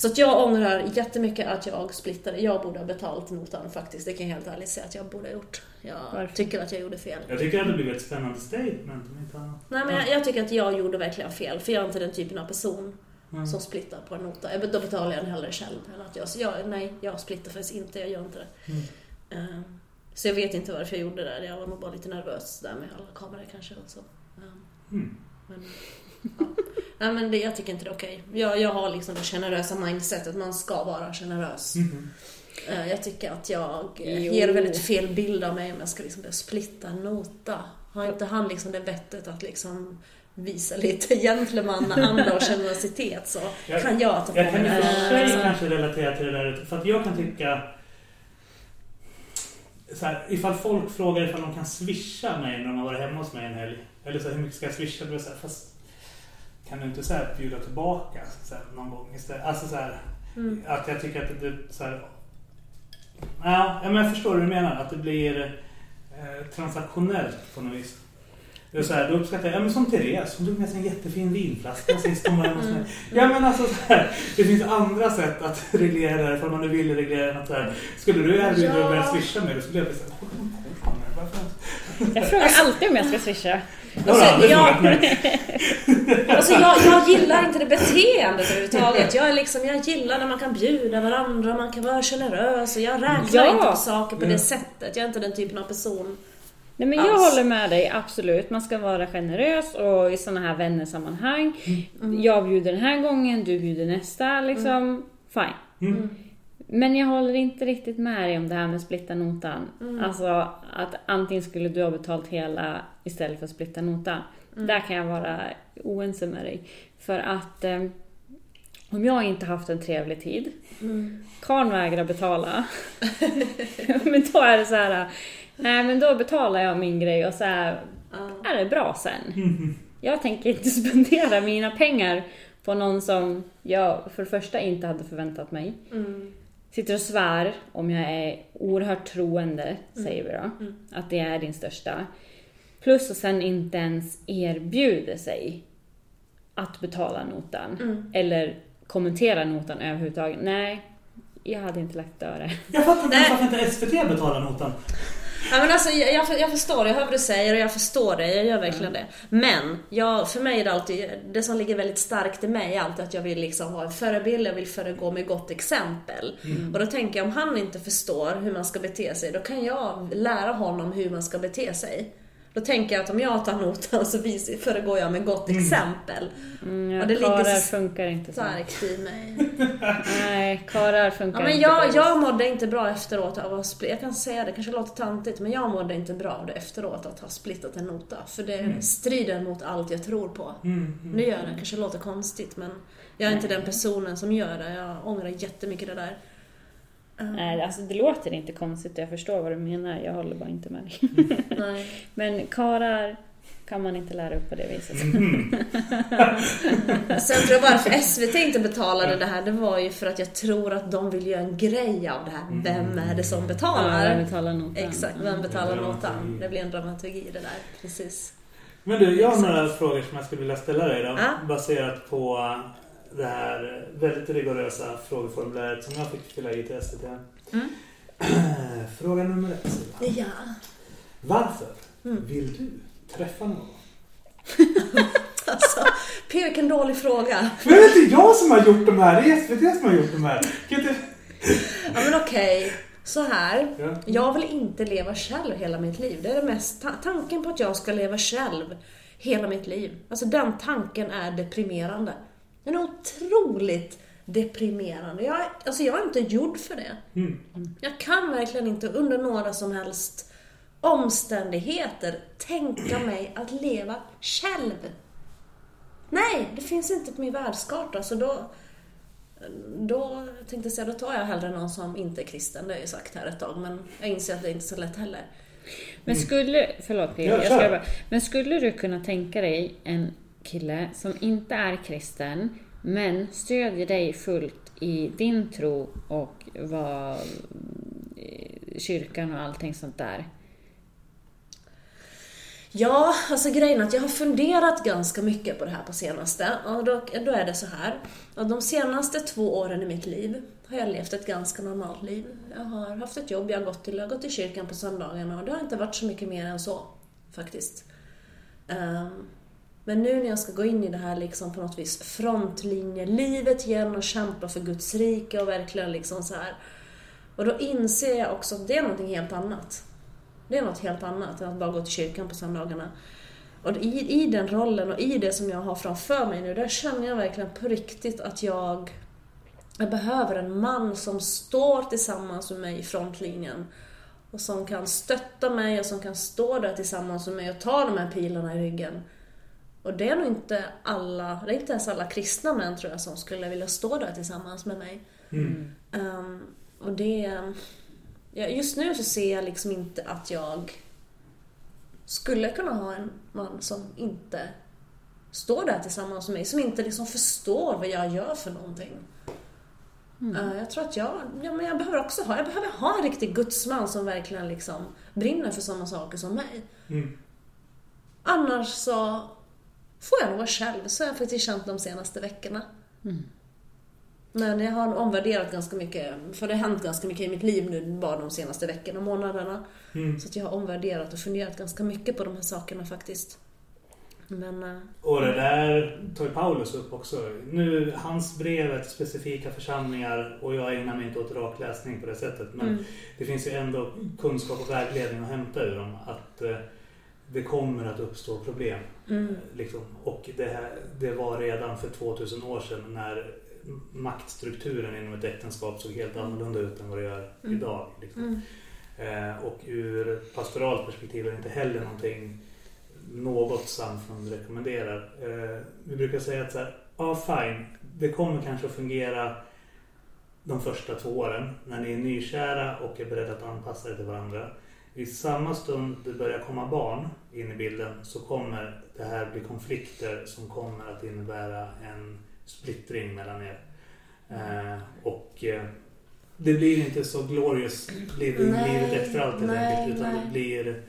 Så att jag ångrar jättemycket att jag splittade. Jag borde ha betalt notan faktiskt. Det kan jag helt ärligt säga att jag borde ha gjort. Jag Varför? tycker att jag gjorde fel. Jag tycker att det blev ett spännande statement om inte annat. Nej men jag, jag tycker att jag gjorde verkligen fel. För jag är inte den typen av person Mm. som splittar på en nota. Då betalar jag den hellre själv. Än att jag, så jag, nej, jag splittar faktiskt inte. Jag gör inte det. Mm. Eh, Så jag vet inte varför jag gjorde det. Jag var nog bara lite nervös där med alla kameror kanske. Och så. Eh, Mm. Men, ja. Nej men det, jag tycker inte det är okej. Jag, jag har liksom det generösa mindsetet. Man ska vara generös. Eh, Jag tycker att jag eh, Jo. ger väldigt fel bild av mig om jag ska liksom splitta nota. Har inte han liksom det vettet att liksom visa lite gentlemannaanda och generositet så Jag- kan jag ta på Jag kan i mig och för sig kanske relatera till det där. För att jag kan tycka... Så här, ifall folk frågar ifall de kan swisha mig när de har varit hemma hos mig en helg. Eller så här, hur mycket ska jag swisha? Då är det så här, fast kan du inte så här bjuda tillbaka så här, någon gång istället? Alltså så här, Mm. att jag tycker att det så här, Ja, men jag förstår hur du menar. Att det blir eh, transaktionellt på något vis. Det är så här, då uppskattar jag, ja men som Therese, hon tog med sig en jättefin vinflaska sist hon var hemma hos mig. Ja men alltså så här, det finns andra sätt att reglera det ifall man nu vill reglera något så här. Skulle du erbjuda dig att börja swisha mig, då skulle jag bli såhär, det? Jag frågar alltid om jag ska swisha. Jag har aldrig jag-. Alltså jag, jag gillar inte det beteendet överhuvudtaget. Jag, är liksom, jag gillar när man kan bjuda varandra, man kan vara generös och jag räknar Ja. inte på saker på Mm. det sättet. Jag är inte den typen av person. Nej men jag håller med dig, absolut. Man ska vara generös och i sådana här vännersammanhang. Mm. Jag bjuder den här gången, du bjuder nästa, liksom. Fine. Mm. Men jag håller inte riktigt med dig om det här med splitta notan. Mm. Alltså att antingen skulle du ha betalt hela istället för att splitta notan. Mm. Där kan jag vara oense med dig. För att eh, om jag inte haft en trevlig tid, Mm. karln vägrar betala, men då är det så här. Nej men då betalar jag min grej och så här, är det bra sen. Mhm. Jag tänker inte spendera mina pengar på någon som jag för det första inte hade förväntat mig. Mm. Sitter och svär om jag är oerhört troende, säger vi då. Mm. Att det är din största. Plus att sen inte ens erbjuder sig att betala notan. Mm. Eller kommentera notan överhuvudtaget. Nej, jag hade inte lagt öre. Jag fattar inte varför inte SVT betalar notan. Ja, men alltså, jag, jag, förstår, jag hör vad du säger och jag förstår det, jag gör verkligen det. Men, jag, för mig är det alltid, det som ligger väldigt starkt i mig är alltid att jag vill liksom vara en förebild, jag vill föregå med gott exempel. Och då tänker jag, om han inte förstår hur man ska bete sig, då kan jag lära honom hur man ska bete sig. Då tänker jag att om jag tar notan så föregår jag med gott exempel. Mm, Och det ligger karar så funkar inte så. Starkt i mig. Nej, karar funkar Ja, men inte jag, alls. jag mådde inte bra efteråt av att split. Jag kan säga det, kanske låter tantigt, men jag mådde inte bra av det efteråt att ha splittat en nota. För det strider mot allt jag tror på. Mm. Nu gör det, kanske låter konstigt, men jag är inte den personen som gör det. Jag ångrar jättemycket det där. Nej, alltså det låter inte konstigt. Jag förstår vad du menar. Jag håller bara inte med dig. nej. Men karar kan man inte lära upp på det viset. Mm. Sen tror jag varför SVT inte betalade det här, det var ju för att jag tror att de vill göra en grej av det här. Vem är det som Ja, betalar? vem betalar notan? Exakt, vem betalar Mm. notan? Det blir en dramaturgi i det där, precis. Men du, jag har några frågor som jag skulle vilja ställa dig då. Ja. Baserat på det här väldigt rigorösa frågeformuläret som jag fick fylla i till SVT. Mm. Fråga nummer ett. Ja. Varför Mm. vill du träffa någon? Alltså, P, vilken dålig fråga. Men det är inte jag som har gjort de här, det är SVT som har gjort de här. Inte... Ja men okej, så här. Ja. Jag vill inte leva själv hela mitt liv. Det är det mest, ta- tanken på att jag ska leva själv hela mitt liv. Alltså den tanken är deprimerande. Den är otroligt deprimerande. Jag, är- alltså jag är inte gjord för det. Mm. Jag kan verkligen inte under några som helst omständigheter tänka mig att leva själv. Nej, det finns inte på min världskarta. Så då, då tänkte jag säga, då tar jag hellre någon som inte är kristen. Det har jag ju sagt här ett tag, men jag inser att det är inte är så lätt heller. Men skulle, förlåt Pia, jag ska bara, men skulle du kunna tänka dig en kille som inte är kristen, men stödjer dig fullt i din tro och vad eh, kyrkan och allting sånt där? Ja, alltså grejen är att jag har funderat ganska mycket på det här på senaste. Och då, då är det så här. Att de senaste två åren i mitt liv har jag levt ett ganska normalt liv. Jag har haft ett jobb, jag har gått till, jag har gått till kyrkan på söndagarna och det har inte varit så mycket mer än så. Faktiskt. Um, men nu när jag ska gå in i det här liksom på något vis frontlinjelivet igen och kämpa för Guds rike och verkligen liksom så här. Och då inser jag också att det är någonting helt annat. Det är något helt annat än att bara gå till kyrkan på söndagarna. Och i, i den rollen och i det som jag har framför mig nu, där känner jag verkligen på riktigt att jag, jag behöver en man som står tillsammans med mig i frontlinjen. Och som kan stötta mig och som kan stå där tillsammans med mig och ta de här pilarna i ryggen. Och det är nog inte alla, det är inte ens alla kristna män tror jag som skulle vilja stå där tillsammans med mig. Mm. Ehm, och det... Ja, just nu så ser jag liksom inte att jag skulle kunna ha en man som inte står där tillsammans med mig, som inte liksom förstår vad jag gör för någonting. Eh, jag tror att jag, ja, men jag behöver också ha, jag behöver ha en riktig gudsman som verkligen liksom brinner för samma saker som mig. Mm. Annars så får jag nog vara själv, så har jag faktiskt känt de senaste veckorna. Men jag har omvärderat ganska mycket, för det har hänt ganska mycket i mitt liv nu bara de senaste veckorna och månaderna. Mm. Så att jag har omvärderat och funderat ganska mycket på de här sakerna faktiskt. Men, eh, Och det där tar ju Paulus upp också. Nu, hans brev är till specifika församlingar och jag ägnar mig inte åt rakläsning på det sättet. Men mm, det finns ju ändå kunskap och vägledning att hämta ur dem. Att eh, det kommer att uppstå problem. mm, Liksom. Och det, här, det var redan för 2000 år sedan när maktstrukturen inom ett äktenskap såg helt annorlunda ut än vad det gör Mm. idag. Liksom. mm, Eh, och ur pastoralt perspektiv är det inte heller någonting något samfund rekommenderar. Eh, vi brukar säga att så här, ja fine, det kommer kanske att fungera de första två åren när ni är nykära och är beredda att anpassa er till varandra. I samma stund det börjar komma barn in i bilden så kommer det här bli konflikter som kommer att innebära en splittring mellan er. Eh, och eh, det blir inte så glorious Nej, livet efter allt helt enkelt utan nej. det blir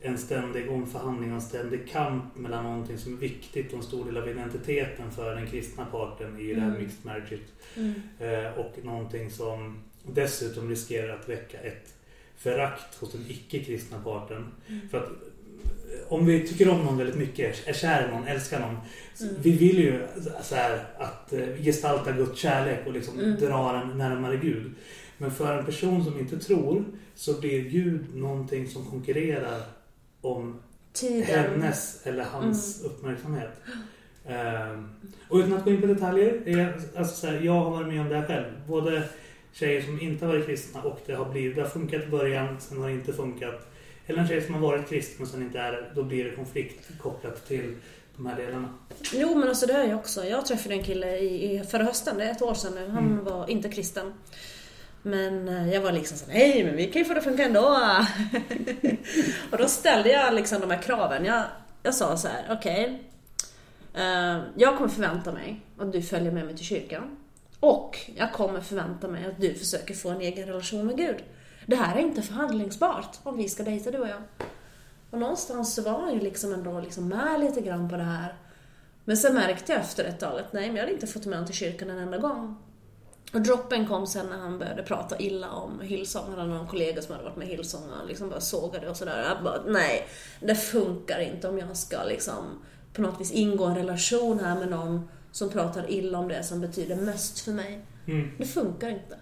en ständig omförhandling och en ständig kamp mellan någonting som är viktigt och en stor del av identiteten för den kristna parten i det här Mm. mixed marriage. mm, Eh, och någonting som dessutom riskerar att väcka ett förakt hos den icke-kristna parten. Mm. För att eh, om vi tycker om någon väldigt mycket, är kär i någon, älskar någon. Mm. Vi vill ju så här, att eh, gestalta Guds kärlek och liksom Mm. dra den närmare Gud. Men för en person som inte tror så blir Gud någonting som konkurrerar om Tiden. hennes eller hans uppmärksamhet. Ehm, och utan att gå in på detaljer, är, alltså så här, jag har varit med om det här själv. Både tjejer som inte har varit kristna och det har blivit, det har funkat i början, sen har det inte funkat. Eller en tjej som har varit kristen och sen inte är det, då blir det konflikt kopplat till de här delarna. Jo men alltså det är jag också. Jag träffade en kille i, i förra hösten, det är ett år sedan nu. Han Mm. var inte kristen. Men eh, jag var liksom så nej men vi kan ju få det att funka ändå. och då ställde jag liksom de här kraven. Jag, jag sa så här, okej. eh, jag kommer förvänta mig att du följer med mig till kyrkan. Och jag kommer förvänta mig att du försöker få en egen relation med Gud. Det här är inte förhandlingsbart om vi ska dejta du och jag. Och någonstans så var han ju liksom ändå liksom med lite grann på det här. Men sen märkte jag efter ett tag att nej, men jag hade inte fått med honom till kyrkan en enda gång. Och droppen kom sen när han började prata illa om Hillsong. Han hade någon kollega som hade varit med i Hillsong och han liksom bara sågade och sådär. Jag bara, nej, det funkar inte om jag ska liksom på något vis ingå en relation här med någon som pratar illa om det som betyder mest för mig. Mm. Det funkar inte.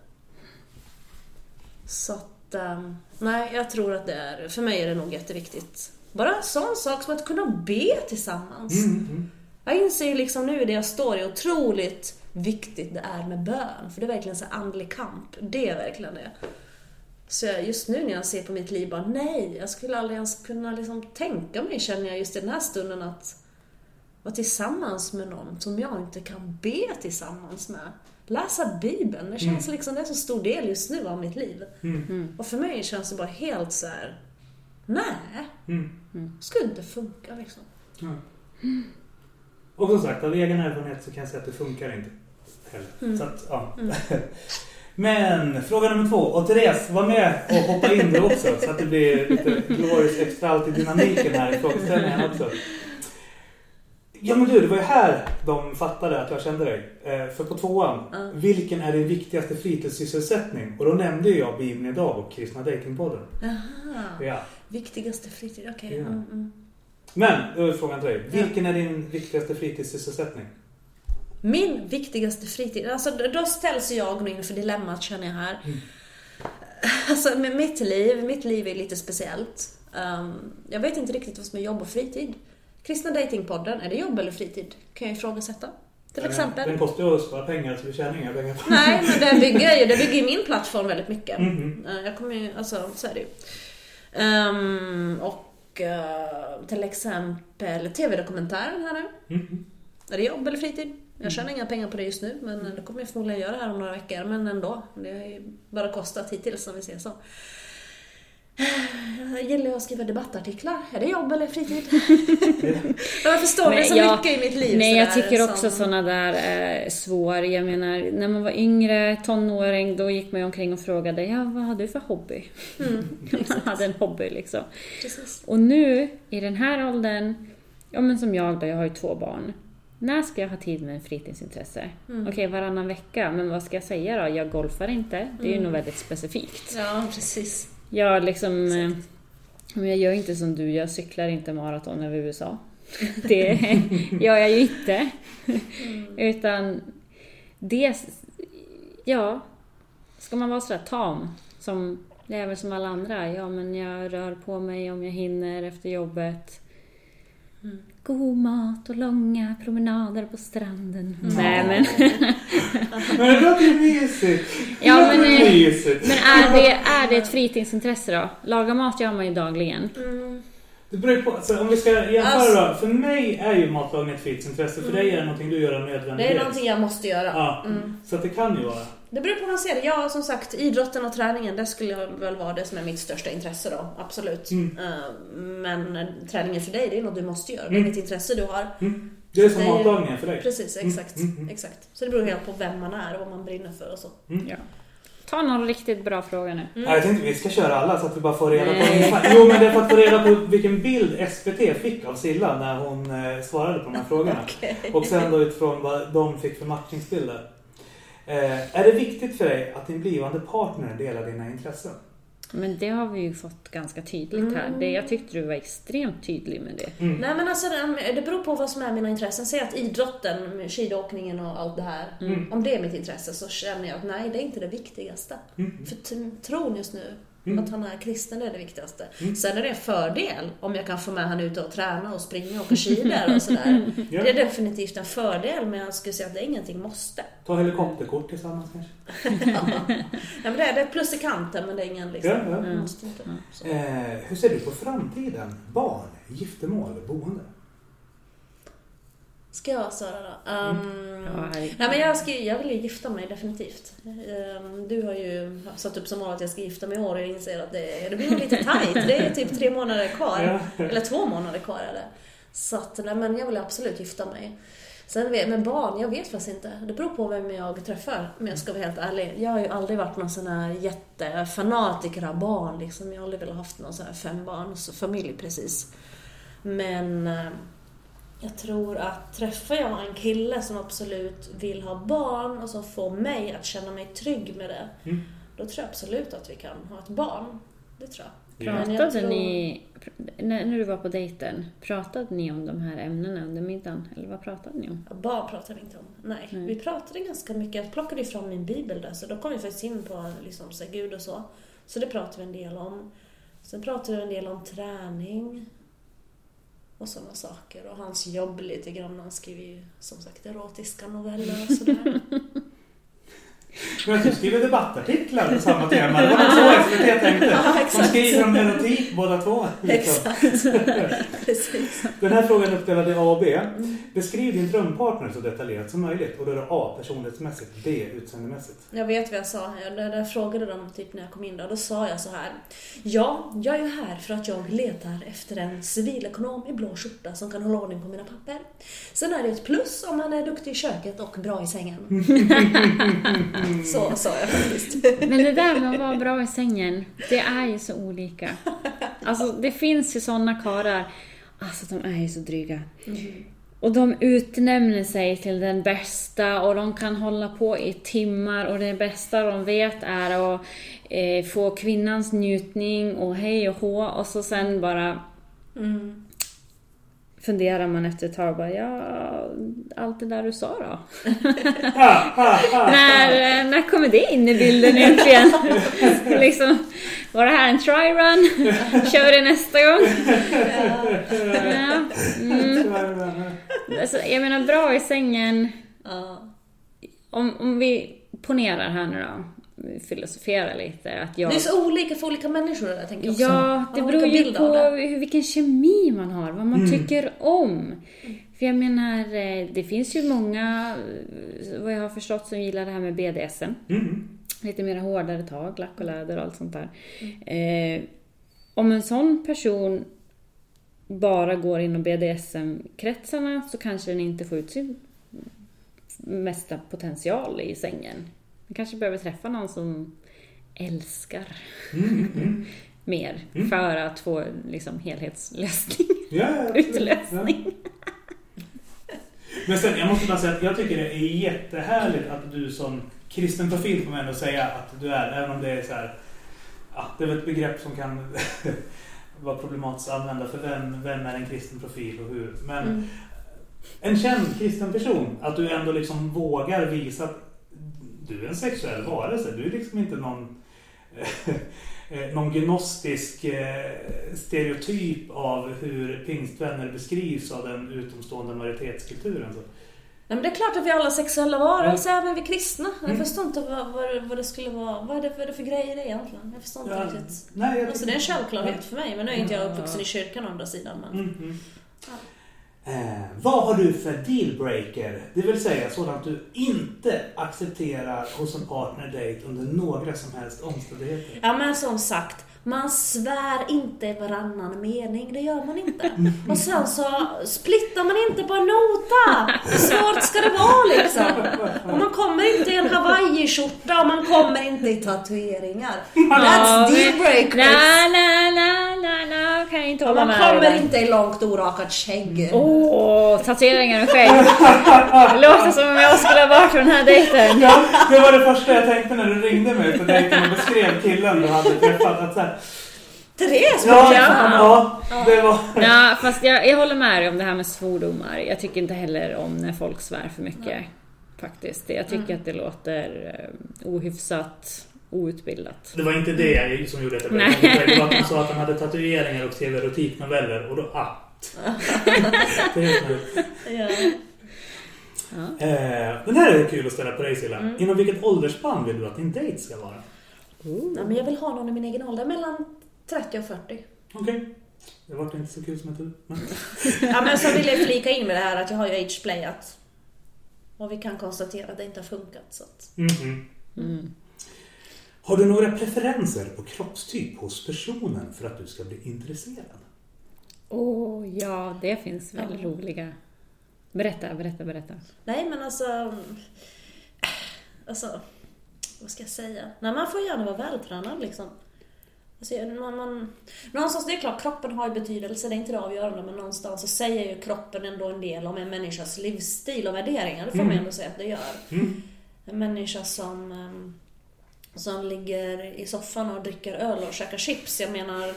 Så att, ehm, nej, jag tror att det är, för mig är det nog jätteviktigt. Bara en sån sak som att kunna be tillsammans. Mm, mm. Jag inser liksom nu det jag står i otroligt viktigt det är med bön. För det är verkligen så andlig kamp. Det är verkligen det. Så jag, just nu när jag ser på mitt liv bara, nej, jag skulle aldrig ens kunna liksom tänka mig, känner jag just i den här stunden, att vara tillsammans med någon som jag inte kan be tillsammans med. Läsa Bibeln, det känns liksom, det är en så stor del just nu av mitt liv. Mm. Och för mig känns det bara helt så här. nej, Mm. skulle inte funka liksom. Och som sagt, av egen erfarenhet så kan jag säga att det funkar inte heller. Mm. Så att, ja. Men fråga nummer två. Och Therese, var med och hoppa in du också så att det blir lite glorious extra allt i dynamiken här i frågeställningen också. Ja men du, det var ju här de fattade att jag kände dig. Eh, för på tvåan, Ja. vilken är din viktigaste fritidssysselsättning? Och då nämnde ju jag Bibeln idag och Kristna Datingpodden. Jaha. Ja. Viktigaste fritid, okej. Ja. Mm, mm. Men, då är frågan till dig. Vilken är din viktigaste fritidssysselsättning? Min viktigaste fritid, alltså då- ställs jag nog inför dilemmat känner jag här. Mm. Alltså med mitt liv, mitt liv är lite speciellt. Um, jag vet inte riktigt vad som är jobb och fritid. Kristna Datingpodden, är det jobb eller fritid? Kan jag ifrågasätta. Till Den- exempel. Den kostar ju att spara pengar så vi tjänar inga pengar på Nej, men det bygger ju, det bygger min plattform väldigt mycket. Mhm. Eh, Jag kommer ju, alltså så är det ju. Ehm, och eh, till exempel TV-dokumentären här nu. Mhm. Är det jobb eller fritid? Jag tjänar inga pengar på det just nu, men Mm. det kommer jag förmodligen göra här om några veckor. Men ändå, det har ju bara kostat hittills om vi ser så. Jag gillar ju att skriva debattartiklar. Är det jobb eller fritid? jag förstår, det så jag- mycket i mitt liv. Nej, jag tycker också såna där är svår. Jag menar, när man var yngre, tonåring, då gick man ju omkring och frågade ja, vad har du för hobby? Mm, man hade en hobby liksom. precis. Och nu, i den här åldern, ja men som jag då, jag har ju två barn. När ska jag ha tid med en fritidsintresse? Mm. Okej, varannan vecka, men vad ska jag säga då? Jag golfar inte. Det är ju Mm. nog väldigt specifikt. Ja, precis. Jag liksom... eh, men jag gör inte som du, jag cyklar inte maraton över USA. Det gör jag ju inte. Utan det... Ja, ska man vara sådär tam som... Det är väl som alla andra. Ja, men jag rör på mig om jag hinner efter jobbet. God mat och långa promenader på stranden. Nej, men... Men det låter mysigt! Ja, men, eh, mysigt! Men är det, är det ett fritidsintresse då? Laga mat gör man ju dagligen. Mm. Det beror på, alltså, om vi ska jämföra då. För mig är ju matlagning ett fritidsintresse. För dig är det någonting du gör av Det är nödvändighet. någonting jag måste göra. Ja, Mm. så att det kan ju vara. Det beror på hur man ser det. Ja, som sagt, idrotten och träningen, det skulle väl vara det som är mitt största intresse då. Absolut. Mm. Eh, Men träningen för dig, det är något du måste göra. Det är Mm. inget intresse du har. Mm. Det är som matlagningen för dig. Precis, exakt. Mm, mm, mm. exakt. Så det beror helt på vem man är och vad man brinner för och så. Ja. Ta någon riktigt bra fråga nu. Ja, jag tänkte vi ska köra alla så att vi bara får reda på Nej. ungefär. Jo, men det är för att få reda på vilken bild SVT fick av Silla när hon eh, svarade på de här frågorna. Och sen då utifrån vad de fick för matchningsbilder. Eh, är det viktigt för dig att din blivande partner delar dina intressen? Men det har vi ju fått ganska tydligt här. Det, jag tyckte du var extremt tydlig med det. Mm. Nej men alltså det- beror på vad som är mina intressen. Säg att idrotten, skidåkningen och allt det här. Mm. Om det är mitt intresse så känner jag att nej, det är inte det viktigaste. Mm. För tron just nu, Mm. att han är kristen, det är det viktigaste. Mm. Sen är det en fördel om jag kan få med han ute och träna och springa och åka skidor och sådär. Ja. Det är definitivt en fördel, men jag skulle säga att det är ingenting måste. Ta helikopterkort tillsammans kanske? ja, men det, är, det är plus i kanten, men det är ingen liksom... Ja, ja. Måste inte. Så. Eh, hur ser du på framtiden? Barn, giftermål, boende? Ska jag svara då? Um, Ja. Nej men jag, ska, jag vill ju gifta mig definitivt. Ehm, Du har ju satt upp som mål att jag ska gifta mig i år och jag inser att det, det blir lite tajt. Det är typ tre månader kvar. Eller två månader kvar är det. Så att, nej, men jag vill absolut gifta mig. Sen vet, med barn, jag vet faktiskt inte. Det beror på vem jag träffar, om jag ska vara helt ärlig. Jag har ju aldrig varit någon sån här jättefanatiker av barn liksom. Jag har aldrig velat haft någon sån här fembarnsfamilj precis. Men eh, jag tror att träffar jag en kille som absolut vill ha barn och som får mig att känna mig trygg med det, Mm. då tror jag absolut att vi kan ha ett barn. Det tror jag. Ja. Pratade tror- ni, när, när du var på dejten, pratade ni om de här ämnena under middagen? Eller vad pratade ni om? Ja, Barn pratar vi inte om. Nej. Nej. Vi pratade ganska mycket. Jag plockade ifrån min bibel där, så då kom vi faktiskt in på liksom, så Gud och så. Så det pratade vi en del om. Sen pratade vi en del om träning och sådana saker. Och hans jobb lite grann. Han skriver ju som sagt erotiska noveller och sådär. Men att du skriver debattartiklar på samma tema. Det var så SVT tänkte. Ja, De skriver om erotik båda två. Exakt. Precis. Den här frågan är uppdelad i A och B. Beskriv din drömpartner så detaljerat som möjligt. Och då är det A personlighetsmässigt, B utseendemässigt. Jag vet vad jag sa. Jag, frågade de typ när jag kom in då. Då sa jag så här. Ja, jag är ju här för att jag letar efter en civilekonom i blå skjorta som kan hålla ordning på mina papper. Sen är det ett plus om han är duktig i köket och bra i sängen. så sa jag faktiskt. Men det där med att vara bra i sängen, det är ju så olika. Alltså det finns ju såna karlar, alltså de är ju så dryga. Och de utnämner sig till den bästa och de kan hålla på i timmar och det bästa de vet är att eh, få kvinnans njutning och hej och hå och så sen bara Mm. Funderar man efter ett tag bara ja, allt det där du sa då? När, när kommer det in i bilden egentligen? liksom, var det här en try run? Kör det nästa gång? Ja. Mm. Alltså, jag menar bra i sängen. Om, om vi ponerar här nu då, vi filosoferar lite. Att jag, Det är så olika för olika människor det där, tänker jag också. Ja, det beror ju på hur, vilken kemi man har, vad man Mm. tycker om. För jag menar, eh, det finns ju många, eh, vad jag har förstått, som gillar det här med BDSM. Mm. Lite mer hårdare tag, lack och läder och allt sånt där. Eh, om en sån person bara går inom BDSM-kretsarna så kanske den inte får ut sin mesta potential i sängen. Den kanske behöver träffa någon som älskar Mm. Mm. mer Mm. för att få liksom helhetslösning. Ja. Utlösning. Men sen, jag måste bara säga att jag tycker det är jättehärligt att du som kristen profil får man ändå säga att du är, även om det är så här, ja, det är väl ett begrepp som kan vara problematiskt att använda för vem, vem är en kristen profil och hur. Men Mm. en känd kristen person, att du ändå liksom vågar visa att du är en sexuell varelse. Du är liksom inte någon, eh, någon gnostisk eh, stereotyp av hur pingstvänner beskrivs av den utomstående majoritetskulturen. Så. Nej, men det är klart att vi alla sexuella varelser, även vi kristna. Jag Mm. förstår inte vad, vad, det- vad det skulle vara. Vad är, det, vad är det för grejer det egentligen? Jag förstår inte Ja, riktigt. nej, jag Alltså, det är en självklarhet för mig, men nu är inte jag Ja. uppvuxen i kyrkan å andra sidan. Men... Mm, mm. Eh, vad har du för dealbreaker? Det vill säga sådant du inte accepterar hos en partner-date under några som helst omständigheter. Ja men som sagt, man svär inte varannan mening, det gör man inte. Och sen så splittar man inte på en nota! Hur svårt ska det vara liksom? Och man kommer inte i en hawaiiskjorta och man kommer inte i tatueringar. That's dealbreakers! La, la, kan jag inte Och hålla man med dig kommer inte i långt orakat skägg. Åh, tatueringar och skägg. Det låter som om jag skulle ha varit på den här dejten. Ja, det var det första jag tänkte när du ringde mig på dejten och beskrev killen du hade träffat. Att så här, Therese ja, ja, ja. det var... Ja, fast jag, jag håller med dig om det här med svordomar. Jag tycker inte heller om när folk svär för mycket. Faktiskt. Jag tycker att det låter eh, ohyfsat, outbildat. Det var inte det jag- som gjorde att jag tänka. Det var att han sa att han hade tatueringar och skrev erotiknoveller och då, ah. Helt möjligt. Ja. Ja. Eh, den här är kul att ställa på dig Silla. Mm. Inom vilket åldersspann vill du att din dejt ska vara? Ja, men jag vill ha någon i min egen ålder, mellan 30 och 40. Okej. Det var inte så kul som jag trodde. Men... Ja, men så vill jag flika in med det här att jag har ju ageplayat. Och vi kan konstatera att det inte har funkat. Så att... Mhm. Mm. Har du några preferenser på kroppstyp hos personen för att du ska bli intresserad? Åh, ja, det finns väl roliga... Berätta, berätta, berätta. Nej men alltså... Alltså, vad ska jag säga? Nej, man får gärna vara vältränad liksom. Alltså, man, man, någonstans, det är klart, kroppen har ju betydelse, det är inte det avgörande, men någonstans så säger ju kroppen ändå en del om en människas livsstil och värderingar, det får man ändå säga att det gör. En människa som, ehm, som ligger i soffan och dricker öl och käkar chips, jag menar,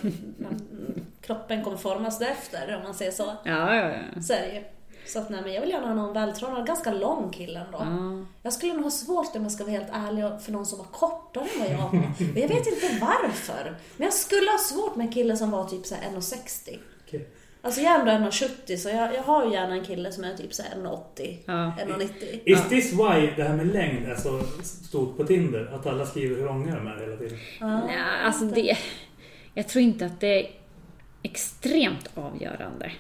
kroppen kommer formas därefter, om man säger så. Ja, ja, ja. Så är det ju. Så att nej, men jag vill gärna ha någon vältränad, ganska lång kille ändå. Ja. Jag skulle nog ha svårt om jag ska vara helt ärlig för någon som var kortare än vad jag var. Men jag vet inte varför. Men jag skulle ha svårt med en kille som var typ så här 1,60. Okej. Alltså jag är ändå 1,70 så jag, jag har ju gärna en kille som är typ så här 1,80. Ja. 1,90. Is this why det här med längd är så stort på Tinder? Att alla skriver hur långa de är hela tiden? Nej, alltså det... Jag tror inte att det är extremt avgörande.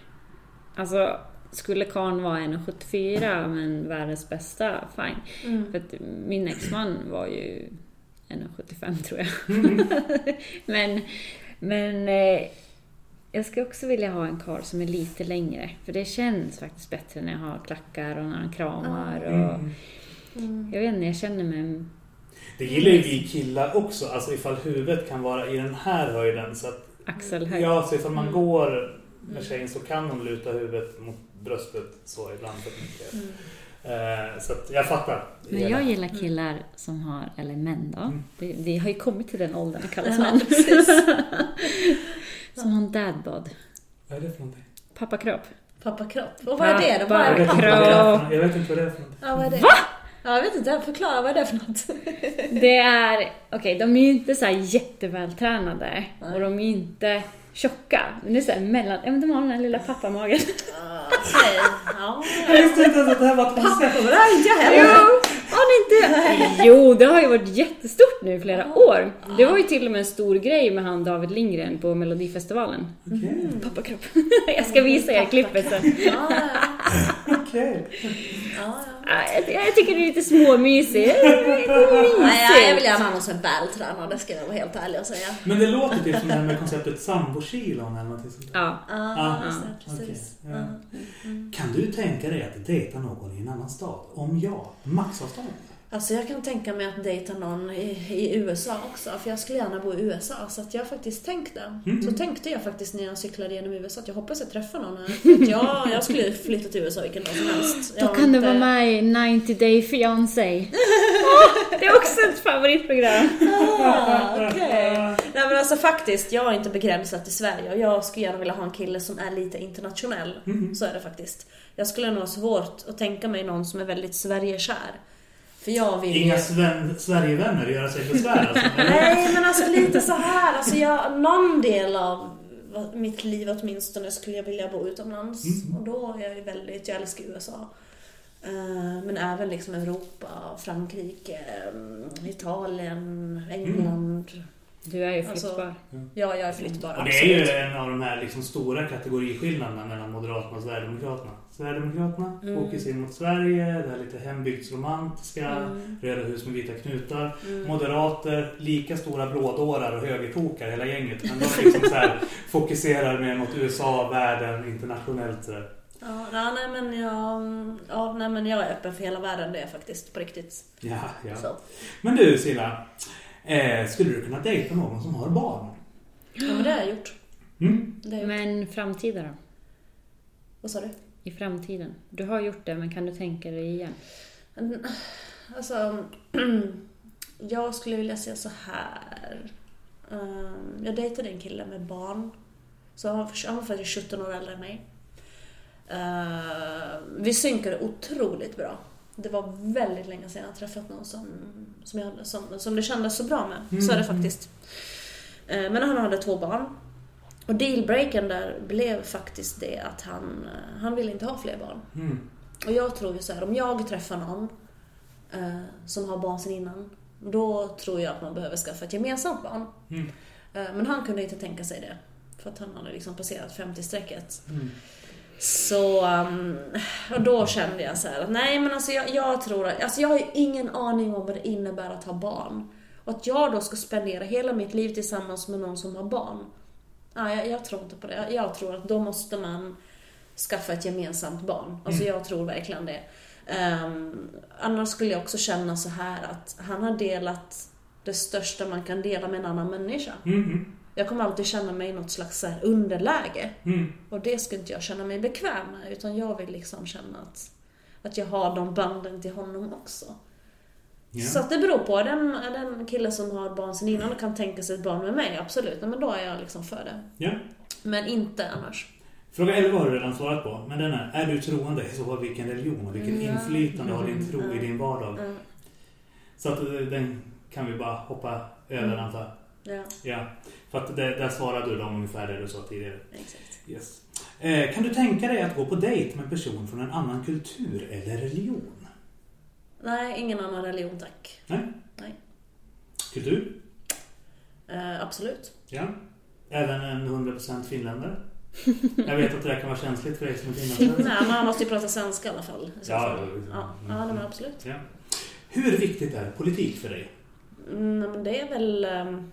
Alltså, skulle karln vara 1,74 men världens bästa, fine. För att min exman var ju 1,75 tror jag. men, men eh, jag skulle också vilja ha en karl som är lite längre. För det känns faktiskt bättre när jag har klackar och när han kramar. Och, Jag vet inte, jag känner mig... Det gillar ju vi killar också. Alltså ifall huvudet kan vara i den här höjden. Så att, Axelhöjd. ja, så ifall man går med tjejen så kan de luta huvudet mot bröstet så ibland. För mycket. Eh, så att jag fattar. Men jag gillar killar som har, eller män då, Mm. det, det har ju kommit till den åldern att kallas män. som har en dadbod. Vad är det för någonting? Pappakropp. Pappakropp. Och vad är det då? Vad Jag är vet, inte vad det pappakropp? jag vet inte vad det är för någonting. Ja, vad är det? Va? Ja, jag vet inte. Förklara, vad är det för något? Det är, okej de är ju inte så här jättevältränade och de är inte tjocka. Men det är så här mellan, ja men de har den här lilla pappamagen. Okej. Ja. Jag visste inte ens att det här var ett koncept. Det här är inte Jo, det har ju varit jättestort nu i flera år. Det var ju till och med en stor grej med han David Lindgren på Melodifestivalen. Okej, Pappakropp. Jag ska visa er klippet sen. Ja, ja. okej. ja, ja. Ja, Jag, jag tycker det är lite småmysigt. Nej, jag vill gärna ha någon som är vältränad, det ska jag vara helt ärlig och säga. Men det låter typ som det här med konceptet sambokilon eller någonting sånt där. Ja. Ja, Ja, just det, precis. okej, ja. Kan du tänka dig att dejta någon i en annan stad? Om ja, maxavstånd? Alltså jag kan tänka mig att dejta någon i, i USA också, för jag skulle gärna bo i USA. Så att jag har faktiskt tänkt det. Mm. Så tänkte jag faktiskt när jag cyklade genom USA att jag hoppas jag träffar någon här. För jag, jag skulle flytta till USA vilken dag som helst. Då Jag har kan du inte- vara med i 90 Day Fiancé. Åh, det är också ett favoritprogram. Ah, okej. Nej men alltså faktiskt, jag är inte begränsad till Sverige och jag skulle gärna vilja ha en kille som är lite internationell. Mm. Så är det faktiskt. Jag skulle nog ha svårt att tänka mig någon som är väldigt Sverigekär. För jag vill ju- Inga Sven- Sverigevänner göra sig besvär alltså. Nej men alltså lite så här. Alltså jag, någon del av mitt liv åtminstone skulle jag vilja bo utomlands. Mm. Och då är jag ju väldigt, jag älskar USA. Eh, Men även liksom Europa, Frankrike, eh, Italien, England. Du är ju Alltså, flyttbar. Ja, jag är flyttbar. Och det är ju en av de här liksom stora kategoriskillnaderna mellan Moderaterna och Sverigedemokraterna. Sverigedemokraterna, Mm. fokus in mot Sverige, det här lite hembygdsromantiska, Mm. röda hus med vita knutar. Mm. Moderater, lika stora blådårar och högertokar hela gänget. Men de liksom så här fokuserar mer mot USA, världen, internationellt sådär. Ja, ja, nej men jag, ja, nej men jag är öppen för hela världen det är jag faktiskt på riktigt. Ja, ja. Så. Men du Silla, eh, skulle du kunna dejta någon som har barn? Ja men det har jag gjort. Mm? Det har jag gjort. Men framtida då? Vad sa du? I framtiden? Du har gjort det, men kan du tänka dig igen? Alltså, jag skulle vilja säga så här. Ehm, Jag dejtade en kille med barn. Så han var, han var faktiskt 17 år äldre än mig. Ehm, Vi synkade otroligt bra. Det var väldigt länge sedan jag träffat någon som, som, jag, som, som det kändes så bra med. Så är det faktiskt. Ehm, Men han hade två barn. Och dealbreakern där blev faktiskt det att han, eh, han ville inte ha fler barn. Mm. Och jag tror ju så här, om jag träffar någon eh, som har barn sedan innan, då tror jag att man behöver skaffa ett gemensamt barn. Mm. Eh, men han kunde inte tänka sig det. För att han hade liksom passerat 50-strecket. Mm. Så, um, och då kände jag så att nej men alltså jag, jag tror att, alltså jag har ju ingen aning om vad det innebär att ha barn. Och att jag då ska spendera hela mitt liv tillsammans med någon som har barn. Ja, jag, jag tror inte på det. Jag, jag tror att då måste man skaffa ett gemensamt barn. Alltså jag tror verkligen det. Um, annars skulle jag också känna så här att han har delat det största man kan dela med en annan människa. Mm. Jag kommer alltid känna mig i något slags så här underläge. Mm. Och det skulle inte jag känna mig bekväm med, utan jag vill liksom känna att, att jag har de banden till honom också. Ja. Så att det beror på. Är det en, kille som har barn sen innan och kan tänka sig ett barn med mig, absolut. Men då är jag liksom för det. ja. Men inte annars. Fråga 11 har du redan svarat på, men den är, är du troende? I så fall vilken religion och vilken Ja. inflytande har din tro i Mm. din vardag? Mm. Så att eh, den kan vi bara hoppa över Mm. antar. Ja, Ja, för att det, där svarade du dem ungefär det du sa tidigare. exakt. Yes. Eh, kan du tänka dig att gå på dejt med en person från en annan kultur eller religion? Nej, ingen annan religion tack. Nej? Nej. Kultur? Eh, absolut. Ja. Även en 100% finländare? Jag vet att det där kan vara känsligt för dig som är finländare. Nej, men han måste ju prata svenska i alla fall. i Ja, fall. ja, ja, men absolut. Ja. Hur viktigt är politik för dig? Mm, det är väl... ehm,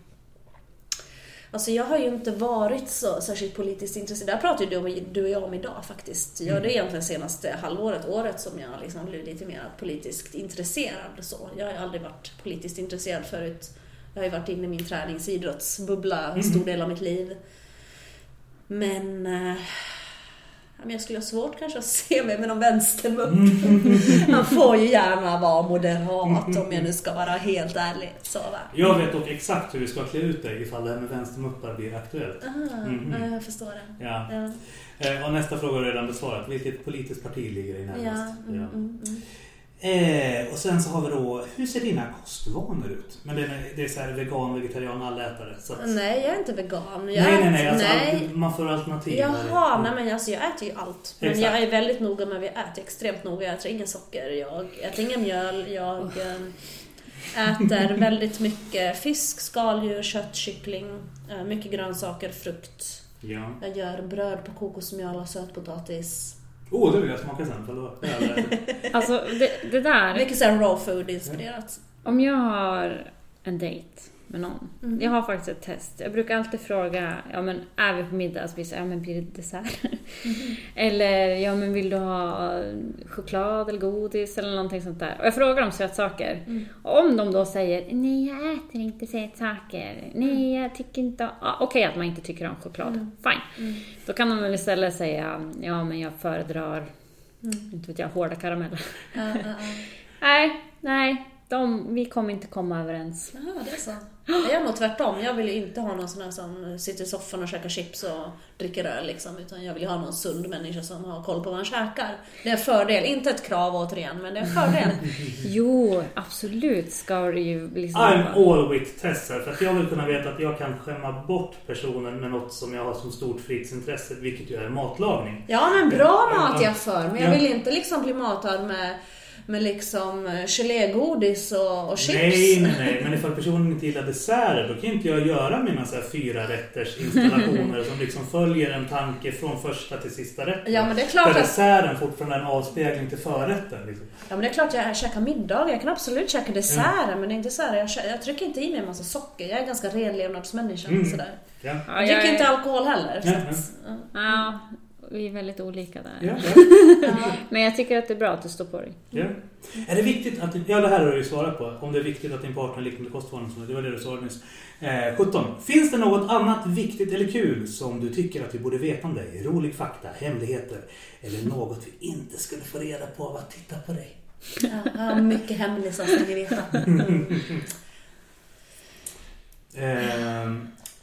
Alltså jag har ju inte varit så särskilt politiskt intresserad. Det här pratar ju du, du och jag om idag faktiskt. Jag, det är egentligen senaste halvåret, året som jag liksom blivit lite mer politiskt intresserad. Så. Jag har aldrig varit politiskt intresserad förut. Jag har ju varit inne i min träningsidrottsbubbla en stor del av mitt liv. Men... ja, jag skulle ha svårt kanske att se mig med någon vänstermupp. Han får ju gärna vara moderat om jag nu ska vara helt ärlig. Så va? Jag vet dock exakt hur vi ska klä ut dig ifall det här med vänstermuppar blir aktuellt. Aha, ja, jag förstår det. Ja. Ja, Eh, och nästa fråga du redan besvarat. Vilket politiskt parti ligger dig ja, närmast? mm, mm, mm. Eh, och sen så har vi då, hur ser dina kostvanor ut? Men det är, det är så här vegan, vegetarian, allätare. Så att, Nej, jag är inte vegan. Jag nej, nej, nej. Alltså, nej. allt- man får alternativ. Jaha, nej men alltså jag äter ju allt. Men Exakt. jag är väldigt noga med vad jag äter, extremt noga. Jag äter ingen socker, jag äter ingen mjöl, jag eh, äter väldigt mycket fisk, skaldjur, kött, kyckling, eh, mycket grönsaker, frukt. Ja. Jag gör bröd på kokosmjöl och sötpotatis. Oh, det vill jag smaka sen. Förlåt. Alltså det, det där, Mycket såhär raw food inspirerat. om jag har en dejt med någon. Mm. Jag har faktiskt ett test. Jag brukar alltid fråga, ja men är vi på middag så det så, ja men blir det dessert? Mm. eller, ja men vill du ha choklad eller godis eller någonting sånt där. Och jag frågar om sötsaker. Mm. Och om de då säger, nej jag äter inte sötsaker. Nej jag tycker inte om... Ah, Okej att man inte tycker om choklad. Mm. Fine. Mm. Då kan de väl istället säga, ja men jag föredrar, Mm. inte vet jag, hårda karameller. Ja, ja, ja. nej, nej. De, vi kommer inte komma överens. Jaha, det är så. Jag är nog tvärtom. Jag vill ju inte ha någon sån här som sitter i soffan och käkar chips och dricker öl liksom. Utan jag vill ju ha någon sund människa som har koll på vad han käkar. Det är en fördel. Inte ett krav återigen, men det är en fördel. Jo, absolut ska det ju liksom I'm all with Tessa. För att jag vill kunna veta att jag kan skämma bort personen med något som jag har som stort fritidsintresse. Vilket ju är matlagning. Ja, men bra mat jag för. Men jag Ja. vill inte liksom bli matad med, med liksom eh, gelégodis och, och chips. Nej, nej, nej. Men ifall personen inte gillar desserter då kan inte jag göra mina så här fyra rätters installationer som liksom följer en tanke från första till sista rätten. Ja, men det är klart Där att- desserten fortfarande är en avspegling till förrätten. Liksom. Ja men det är klart jag käkar middag, jag kan absolut käka desserter men det är inte så här, jag, jag trycker inte i mig en massa socker. Jag är ganska renlevnadsmänniska Mm. sådär. Ja. Ja, Jag dricker inte alkohol heller. Så Ja, att, ja. Ja, vi är väldigt olika där. Ja. Men jag tycker att det är bra att du står på dig. Ja. Är det viktigt att... Ja, det här har du ju svarat på. Om det är viktigt att din partner liknande kostvanor. som- Det var det du svarade nyss. Eh, 17. Finns det något annat viktigt eller kul som du tycker att vi borde veta om dig? Rolig fakta, hemligheter eller något vi inte skulle få reda på av att titta på dig? Ja, jag har mycket hemlisar ska ni veta. Eh,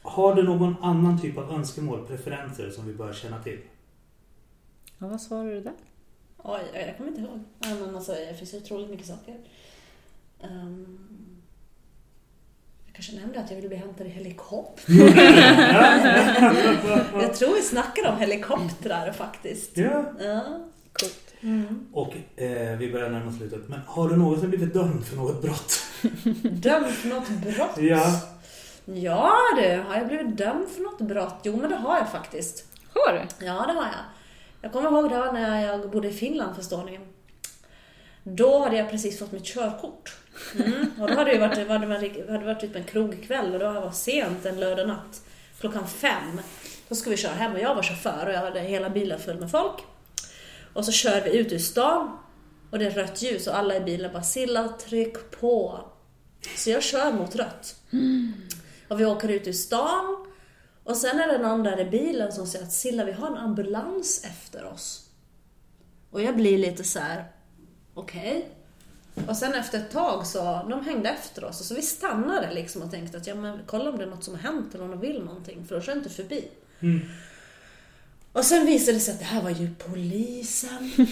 har du någon annan typ av önskemål, preferenser som vi bör känna till? Ja, vad svarar du där? Oj, jag kommer inte ihåg. Ja, Men alltså, det finns otroligt mycket saker. Ehm, jag kanske nämnde att jag ville bli hämtad i helikopter. Jag tror vi snackade om helikoptrar faktiskt. ja. Ja. Coolt. Mm. Och eh, vi börjar närma oss slutet. Men har du någonsin blivit dömd för något brott? Dömd för något brott? Ja. Ja du, har jag blivit dömd för något brott? Jo men det har jag faktiskt. Har du? Ja det har jag. Jag kommer ihåg det var när jag bodde i Finland förstår ni. Då hade jag precis fått mitt körkort. Mm. Och då hade det varit, hade varit, hade varit typ en krogkväll och då var det sent en lördag natt. klockan fem. Då ska vi köra hem och jag var chaufför och jag hade hela bilen full med folk. Och så kör vi ut ur stan och det är rött ljus och alla i bilen bara Silla, tryck på. Så jag kör mot rött. Och vi åker ut ur stan och sen är det någon där i bilen som säger att Silla, vi har en ambulans efter oss. Och jag blir lite så här: okej. Och sen efter ett tag så, de hängde efter oss och så vi stannade liksom och tänkte att ja men kolla om det är något som har hänt eller om de vill någonting för då kör inte förbi. Mm. Och sen visade det sig att det här var ju polisen.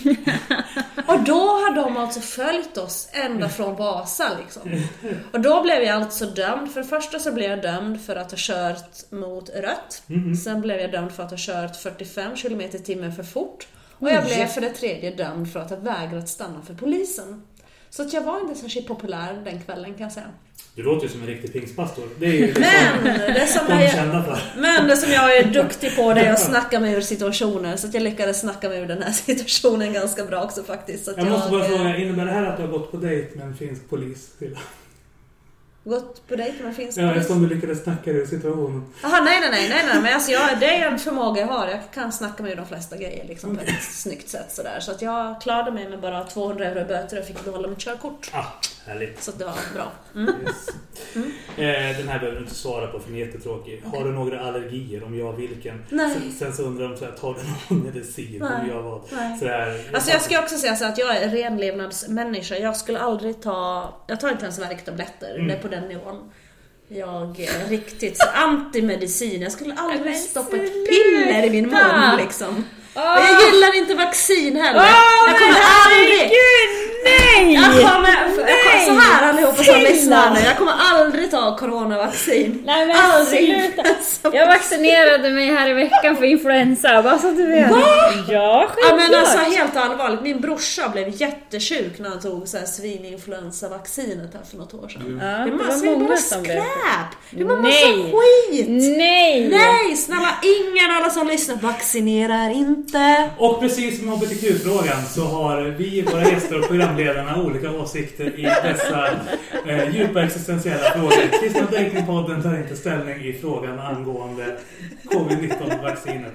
och då har de alltså följt oss ända från Vasa liksom. Och då blev jag alltså dömd. För det första så blev jag dömd för att ha kört mot rött. Sen blev jag dömd för att ha kört 45 km i timmen för fort. Och jag blev för det tredje dömd för att ha vägrat stanna för polisen. Så att jag var inte särskilt populär den kvällen kan jag säga. Du låter ju som en riktig pingstpastor. Det är ju det Men det som de är jag, kända för. men det som jag är duktig på det är att snacka mig ur situationer. Så att jag lyckades snacka mig ur den här situationen ganska bra också faktiskt. Jag måste bara fråga, innebär det här att du har gått på dejt med en finsk polis? Gått på dejt med en finsk Ja, eftersom du lyckades snacka ur situationen. Jaha, nej, nej, nej, nej, nej, men alltså jag, det är en förmåga jag har. Jag kan snacka mig ur de flesta grejer liksom på ett snyggt sätt sådär. Så att jag klarade mig med bara 200 euro i böter och fick behålla mitt körkort. Ah, härligt. Så att det var bra. Yes. Eh, den här behöver du inte svara på för den är jättetråkig. Har du några allergier? Om ja, vilken? Nej. Sen, sen så undrar de så här, tar du någon medicin? Om Nej. ja, vad? Nej. Så där, Alltså jag ska också säga så att jag är renlevnadsmänniska. Jag skulle aldrig ta, jag tar inte ens värktabletter. Det är på den nivån. Jag är riktigt så antimedicin. Jag skulle aldrig stoppa ett piller i min mun liksom. Och Åh! jag gillar inte vaccin heller. Åh, jag kommer aldrig... herregud, nej! Jag kommer, jag kommer, så här allihopa som lyssnar nu. Jag kommer aldrig ta coronavaccin. Nej men aldrig. sluta! Alltså, Jag vaccinerade mig här i veckan för influensa, bara så att du vet. Va? Ja, Ja men självklart. alltså helt allvarligt, min brorsa blev jättesjuk när han tog så här svininfluensavaccinet här för något år sedan. Ja, det det är var många bara som skräp! Det Nej. massa skit! Nej! Nej, snälla ingen alla som lyssnar, vaccinera er inte! Och precis som HBTQ-frågan så har vi, våra gäster och programledarna olika åsikter i dessa eh, djupa existentiella frågor. Kristna Datingpodden tar inte ställning i frågan angående covid-19-vaccinet.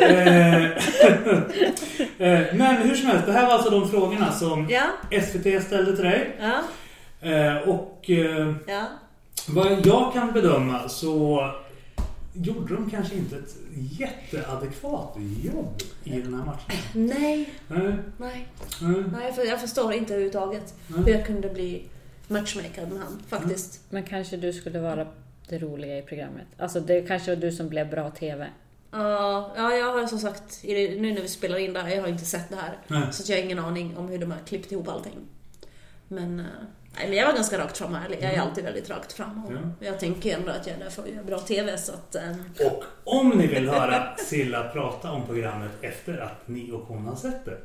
Eh, eh, men hur som helst, det här var alltså de frågorna som Ja, SVT ställde till dig. ja, Eh, och eh, ja. vad jag kan bedöma så gjorde de kanske inte ett jätteadekvat jobb i den här matchen. Nej, Nej, nej, nej. nej, för jag förstår inte överhuvudtaget Nej. hur jag kunde bli matchmaker med han, faktiskt. Men kanske du skulle vara det roliga i programmet. Alltså det kanske var du som blev bra TV. Ja, ja, jag har som sagt, nu när vi spelar in det här, jag har inte sett det här. Nej. Så jag har ingen aning om hur de har klippt ihop allting. Men, eh, nej, men jag var ganska rakt fram ärlig. Jag är alltid väldigt rakt fram. Och Ja. Jag tänker ändå att jag är där för att göra bra TV, så att... eh, Och om ni vill höra Silla prata om programmet efter att ni och hon har sett det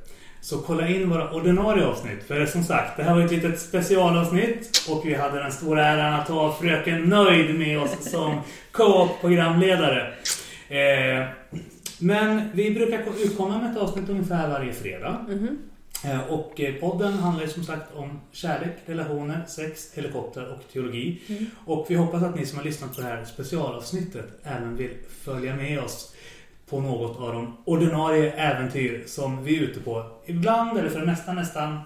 så kolla in våra ordinarie avsnitt. För som sagt, det här var ett litet specialavsnitt och vi hade den stora äran att ha fröken Nöjd med oss som co-op-programledare. Eh, men vi brukar ko- utkomma med ett avsnitt ungefär varje fredag. Eh, Och eh, podden handlar som sagt om kärlek, relationer, sex, helikopter och teologi. Och vi hoppas att ni som har lyssnat på det här specialavsnittet även vill följa med oss på något av de ordinarie äventyr som vi är ute på. Ibland, eller för det mesta nästan,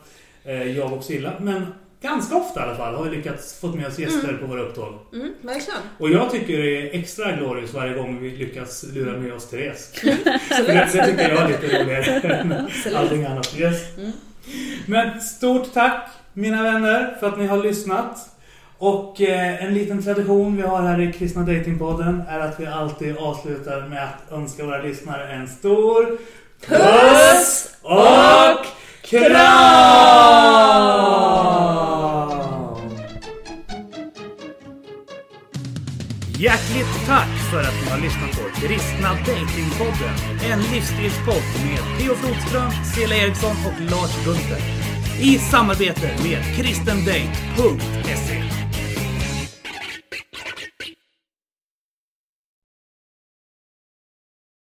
eh, jag och Silla. Men ganska ofta i alla fall har vi lyckats få med oss gäster på våra upptåg. Mm, verkligen. Och jag tycker det är extra glorious varje gång vi lyckas lura med oss Therese. För det, det tycker jag är lite roligare än allting annat. Yes. Men stort tack mina vänner för att ni har lyssnat. Och eh, en liten tradition vi har här i Kristna Datingpodden är att vi alltid avslutar med att önska våra lyssnare en stor puss och kram! Hjärtligt tack för att ni har lyssnat på Kristna Datingpodden. En livsstilspodd med Theo Flodström, Cela Eriksson och Lars Gunther. I samarbete med kristendate.se.